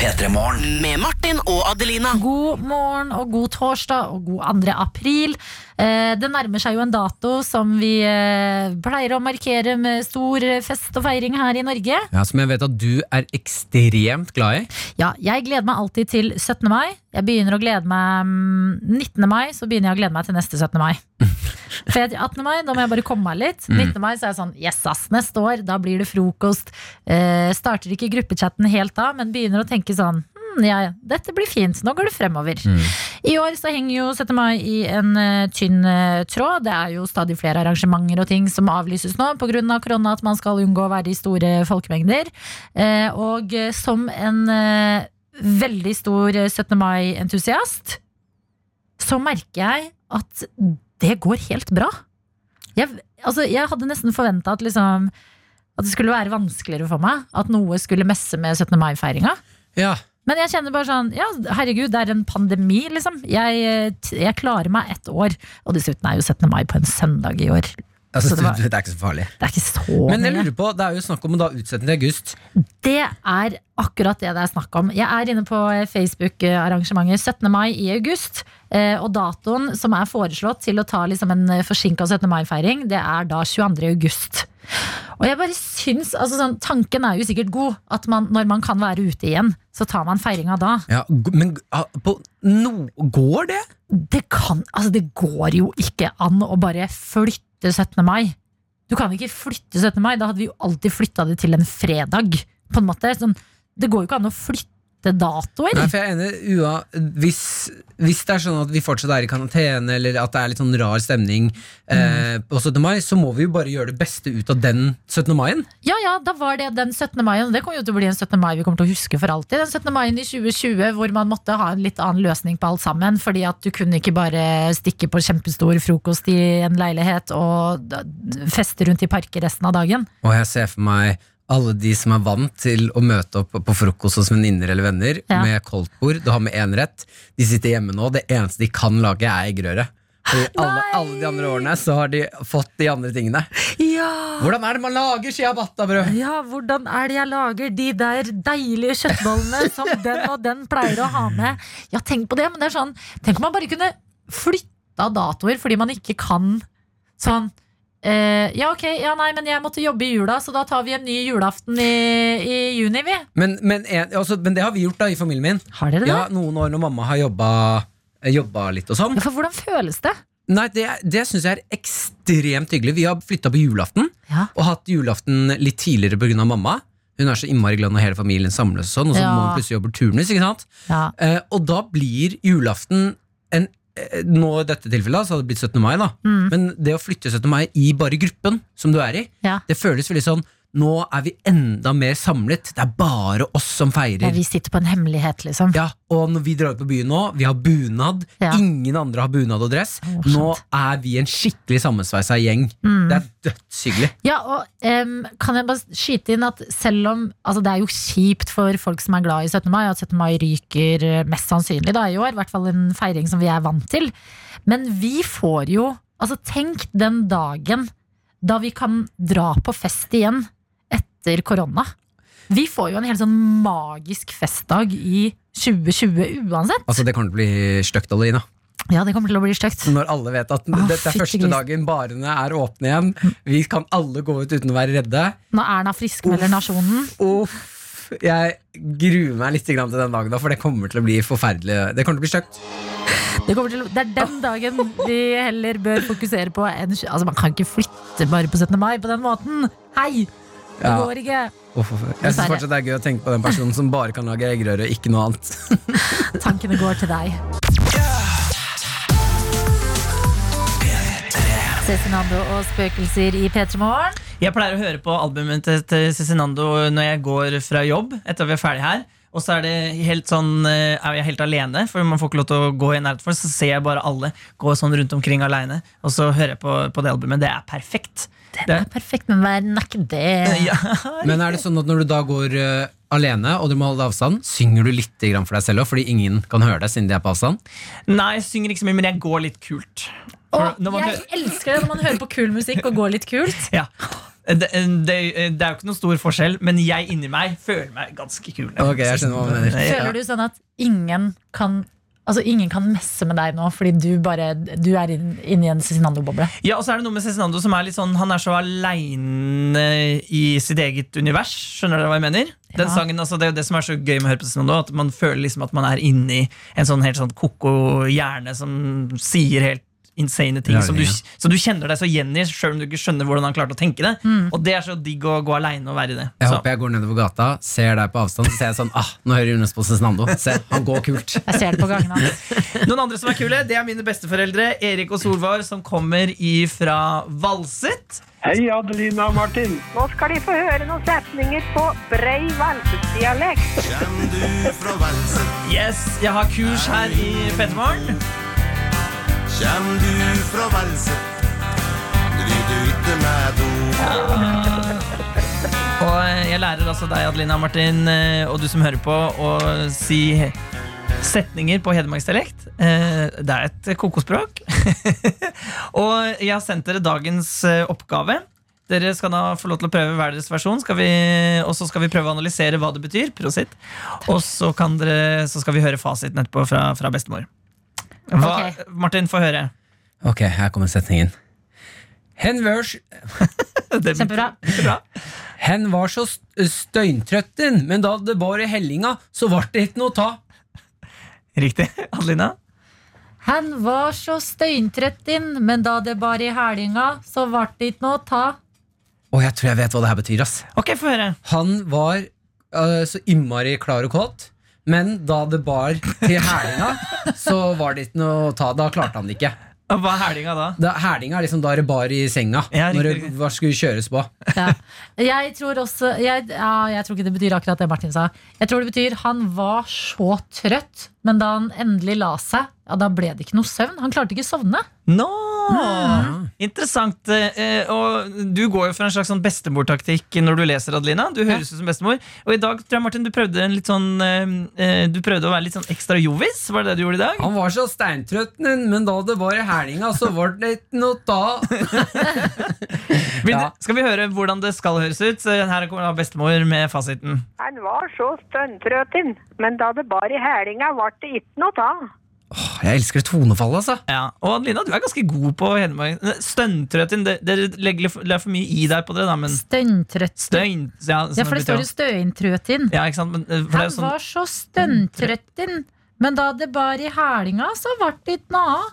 Med Martin og Adelina. God morgen og god torsdag og god 2. april. Eh, Det nærmer seg jo en dato som vi eh, pleier å markere med stor fest og feiring her i Norge. Ja, Som jeg vet at du er ekstremt glad i. Ja, jeg gleder meg alltid til 17. mai. Jeg begynner å glede meg mm, 19. mai, så begynner jeg å glede meg til neste 17. mai. [LAUGHS] For 18. mai, da må jeg bare komme meg litt. Mm. 19. mai så er jeg sånn, yes ass, neste år, da blir det frokost. Eh, starter ikke gruppechatten helt da, men begynner å tenke sånn, hm, ja, dette blir fint, nå går det fremover. I år så henger jo 17. mai i en uh, tynn uh, tråd. Det er jo stadig flere arrangementer og ting som avlyses nå pga. korona, at man skal unngå å være i store folkemengder. Eh, og eh, som en eh, veldig stor eh, 17. mai-entusiast, så merker jeg at det går helt bra. Jeg, altså, jeg hadde nesten forventa at, liksom, at det skulle være vanskeligere for meg. At noe skulle messe med 17. mai-feiringa. Ja. Men jeg kjenner bare sånn Ja, herregud, det er en pandemi, liksom. Jeg, eh, jeg klarer meg ett år. Og dessuten er jo 17. mai på en søndag i år. Altså, Så det, var, [LAUGHS] det, er ikke så farlig. det er ikke så Men jeg lurer på, det er jo snakk om å da utsette til august. Det er akkurat det det er snakk om. Jeg er inne på Facebook-arrangementet 17. mai i august. Eh, og datoen som er foreslått til å ta liksom en forsinka 17. mai-feiring, det er da 22. august. Og jeg bare syns, altså sånn, Tanken er jo sikkert god, at man, når man kan være ute igjen, så tar man feiringa da. Ja, men på no, går det? Det kan, altså det går jo ikke an å bare flytte 17. mai. Du kan ikke flytte 17. mai, da hadde vi jo alltid flytta det til en fredag. På en måte. Sånn, det går jo ikke an å flytte datoer. Nei, for jeg er enig, ua, hvis, hvis det er sånn at vi fortsatt er i karantene, eller at det er litt sånn rar stemning eh, på 17. mai, så må vi jo bare gjøre det beste ut av den 17. maien. Ja, ja, da var det den 17. mai, og det kommer jo til å bli en 17. mai vi kommer til å huske for alltid. Den 17. mai i 2020 hvor man måtte ha en litt annen løsning på alt sammen, fordi at du kunne ikke bare stikke på kjempestor frokost i en leilighet og feste rundt i parker resten av dagen. Og jeg ser for meg alle de som er vant til å møte opp på frokost hos venninner eller venner Ja. med koldtbord, du har med én rett. De sitter hjemme nå, det eneste de kan lage, er eggerøre. Fordi alle, alle de andre årene så har de fått de andre tingene. Ja! Hvordan er det man lager ciabatta-brød? Ja, hvordan er det jeg lager de der deilige kjøttbollene som [LAUGHS] den og den pleier å ha med? Ja, tenk på det, men det er sånn Tenk om man bare kunne flytta datoer fordi man ikke kan sånn eh, Ja, ok, ja nei, men jeg måtte jobbe i jula, så da tar vi en ny julaften i, i juni, vi. Men, men, altså, men det har vi gjort da i familien min. Har dere det? Ja, Noen år når mamma har jobba, jobba litt og sånn. Ja, For hvordan føles det? Nei, Det, det syns jeg er ekstremt hyggelig. Vi har flytta på julaften, Ja. og hatt julaften litt tidligere pga. mamma. Hun er så innmari glad når hele familien samles, og sånn Og så Ja. må hun plutselig jobbe turnus. ikke sant? Ja. Eh, og da blir julaften en eh, Nå i dette tilfellet så hadde det blitt 17. mai, da. Mm. Men det å flytte 17. mai i bare gruppen som du er i, Ja. det føles veldig sånn Nå er vi enda mer samlet. Det er bare oss som Ja, feirer. vi sitter på en hemmelighet, liksom. Ja, og når vi drar ut på byen nå, vi har bunad. Ja. Ingen andre har bunad og dress. Oh, nå er vi en skikkelig sammensveisa gjeng. Mm. Det er dødshyggelig. Ja, og um, kan jeg bare skyte inn at selv om altså Det er jo kjipt for folk som er glad i 17. mai, at 17. mai ryker eh, mest sannsynlig da i år. I hvert fall en feiring som vi er vant til. Men vi får jo Altså, tenk den dagen da vi kan dra på fest igjen etter korona. Vi får jo en helt sånn magisk festdag i 2020 uansett. Altså Det kommer til å bli stygt, Adelina. Ja, det kommer til å bli stygt. Når alle vet at Åh, dette er første dagen barene er åpne igjen. Vi kan alle gå ut uten å være redde. Når Erna friskmelder nasjonen. Uff, jeg gruer meg litt til den dagen, da, for det kommer til å bli forferdelig. Det kommer til å bli stygt. Det, til, det er den dagen vi heller bør fokusere på En, Altså, man kan ikke flytte bare på 17. mai på den måten. Hei! Det Ja. går ikke. Jeg syns fortsatt det er gøy å tenke på den personen som bare kan lage eggerøre, ikke noe annet. [LAUGHS] Tankene går til deg. Cezinando og spøkelser i P3 Morgen. Jeg pleier å høre på albumet til, til Cezinando når jeg går fra jobb etter at vi er ferdig her. Og så er det helt sånn, eh, er jeg helt alene, for man får ikke lov til å gå i nærheten for Så ser jeg bare alle gå sånn rundt omkring alene, og så hører jeg på, på det albumet. Det er perfekt. Det er perfekt, men vær er det. [LAUGHS] Ja. Men er det sånn at når du da går uh, alene og du må holde avstand, synger du litt for deg selv òg, fordi ingen kan høre deg siden de er på avstand? Nei, jeg synger ikke så mye, men jeg går litt kult. Å, For når man jeg hører- elsker det når man hører på kul musikk og går litt kult. [LAUGHS] Ja. Det, det, det er jo ikke noen stor forskjell, men jeg inni meg føler meg ganske kul. Okay, jeg hva mener. Føler du sånn at ingen kan Altså ingen kan messe med deg nå fordi du bare Du er inn- i en Cezinando-boble? Ja, og så er det noe med Cezinando som er litt sånn Han er så aleine i sitt eget univers. Skjønner dere hva jeg mener? Den Ja. sangen, altså, det er jo det som er så gøy med å høre på Cezinando. At man føler liksom at man er inni en sånn helt sånn koko hjerne som sier helt insane ting. Ja, som, du, som du kjenner deg så igjen i, sjøl om du ikke skjønner hvordan han klarte å tenke det. Og det er så digg å gå aleine og være i det. Jeg Så. håper jeg går nedover gata, ser deg på avstand, så ser jeg sånn Ah, nå hører Jonas på Cezinando. Se, han går kult. Jeg ser det på gangen hans. [LAUGHS] Noen andre som er kule, det er mine besteforeldre, Erik og Solvar, som kommer ifra Valset. Hei, Adelina og Martin. Nå skal de få høre noen setninger på brei valsedialekt. Yes, jeg har kurs her i Pettermorgen. Kjem du fra Velset, driv du ikke med do. [LAUGHS] Og jeg lærer altså deg, Adelina Martin, eh, og du som hører på, å si setninger på hedmarksdialekt. Eh, Det er et kokospråk. [LAUGHS] og jeg har sendt dere dagens eh, oppgave. Dere skal da få lov til å prøve hver deres versjon, og så skal vi prøve å analysere hva det betyr. Prosit. Og så, dere, så skal vi høre fasiten etterpå fra, fra bestemor. Hva, okay. Martin, få høre. Ok, her kommer setningen. Hen var, [LAUGHS] Kjempebra. hen var så støyntrøtt, men da det bar i hellinga, så vart det ikke noe ta. Riktig. Adelina? Han var så støyntrøtt inn, men da det bar i hælinga, så vart det ikke noe å ta. Oh, jeg tror jeg vet hva det her betyr. ass Ok, få høre. Han var uh, så innmari klar og kåt, men da det bar til hælinga, så var det ikke noe å ta. Da klarte han det ikke. Hva er hælinga da? Da, hælinga er liksom da det bar i senga, Ja, når det hva skulle kjøres på. Ja. Jeg tror også jeg, ja, jeg tror ikke det betyr akkurat det Martin sa. Jeg tror det betyr han var så trøtt, men da han endelig la seg, ja, da ble det ikke noe søvn. Han klarte ikke å sovne. Nå! Interessant. eh, Og du går jo for en slags sånn bestemortaktikk når du leser, Adelina. Du høres ut som bestemor. Og i dag tror jeg, Martin, du prøvde en litt sånn eh, eh, Du prøvde å være litt sånn ekstra jovis. Var det det du gjorde i dag? Han var så steintrøtten, men da det var i helga, så var det ikke noe da. [LAUGHS] ja. Skal vi høre hvordan det skal høres ut? Her kommer bestemor med fasiten. Han var så stønntrøten, men da det bar i hælinga, vart det ikke noe av. Jeg elsker det tonefallet, altså. Ja, Og Adelina, du er ganske god på Hedmark. Stønntrøtten, det- dere legger det er for mye i deg på det, da, men Støyntrøtt. Støyn ja, Ja, for det står jo støyntrøtt. Ja, ikke sant? Men, eh, for det er Han sånn, var så stønntrøtt men da det bar i hælinga, så vart det ikke noe av.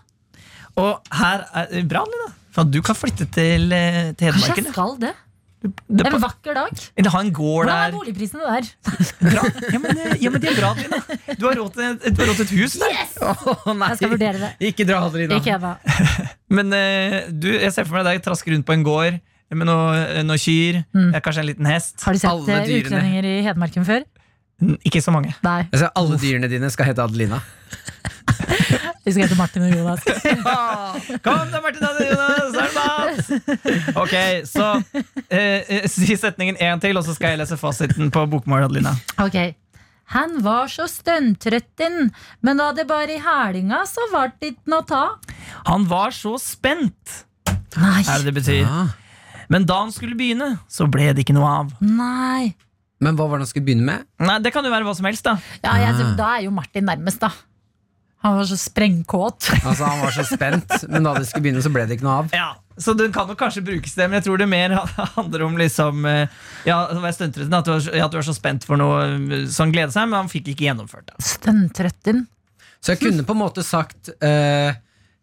og her er Bra, Adelina. For at du kan flytte til, til Hedmarken. Kanskje jeg skal det? Det En vakker dag. Eller ha en gård Hvordan er boligprisene der? [LAUGHS] Bra. Ja, men, eh, ja, men det er bra, Adelina. Du har råd til, et- du har råd til et hus der. Jeg skal vurdere det. Ikke dra, Adelina. Ikke ennå. [LAUGHS] Men eh, du, jeg ser for meg deg traske rundt på en gård med noen noe kyr, mm. kanskje en liten hest. Har du sett eh, utlendinger i Hedmarken før? N- Ikke så mange. Nei. Alle dyrene dine skal hete Adelina. Vi skal hete Martin og Jonas. [LAUGHS] Kom da, Martin og Jonas, er det mat? Ok, så eh, eh, si setningen én til, og så skal jeg lese fasiten på bokmål, Adelina. Ok Han var så stønntrøtten, men da det bare i hælinga, så vart det ikke noe ta. Han var så spent, Nei. er det det betyr. Men da han skulle begynne, så ble det ikke noe av. Nei. Men hva var det han skulle begynne med? Nei, Det kan jo være hva som helst, da. Ja, jeg, da er jo Martin nærmest, da. Han var så sprengkåt. [LAUGHS] Altså Han var så spent, men da det skulle begynne, så ble det ikke noe av. Ja, Så den kan nok kanskje brukes det, men jeg tror det mer [LAUGHS] handler om liksom eh, Ja, det at, du var ja, at du var så spent for noe eh, som gleder seg, men han fikk ikke gjennomført det. Stønntrøtten. Så jeg kunne på en måte sagt uh,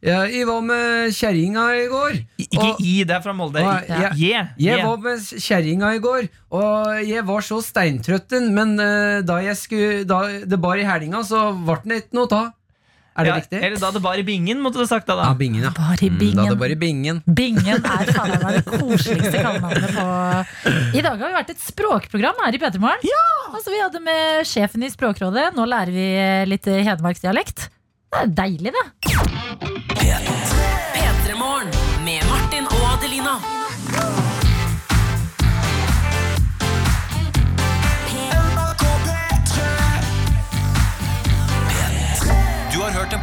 ja, Jeg var med kjerringa i går. Ikke og- i, det er fra Molde. og ja. jeg- Yeah, Jeg yeah. var med kjerringa i går, og jeg var så steintrøtten, men uh, da, jeg skulle, da det bar i hælinga, så ble det ikke noe ta. Er det Ja, riktig? Eller da det var i bingen, måtte du sagt da. da. Ja, bingen, ja. Bare i Mm, bingen. Da det var i bingen. Bingen er faen meg det koseligste kallenavnet på I dag har vi vært et språkprogram her i Petermorgen. Altså, vi hadde med sjefen i Språkrådet. Nå lærer vi litt hedmarksdialekt. Det er deilig, det. P3morgen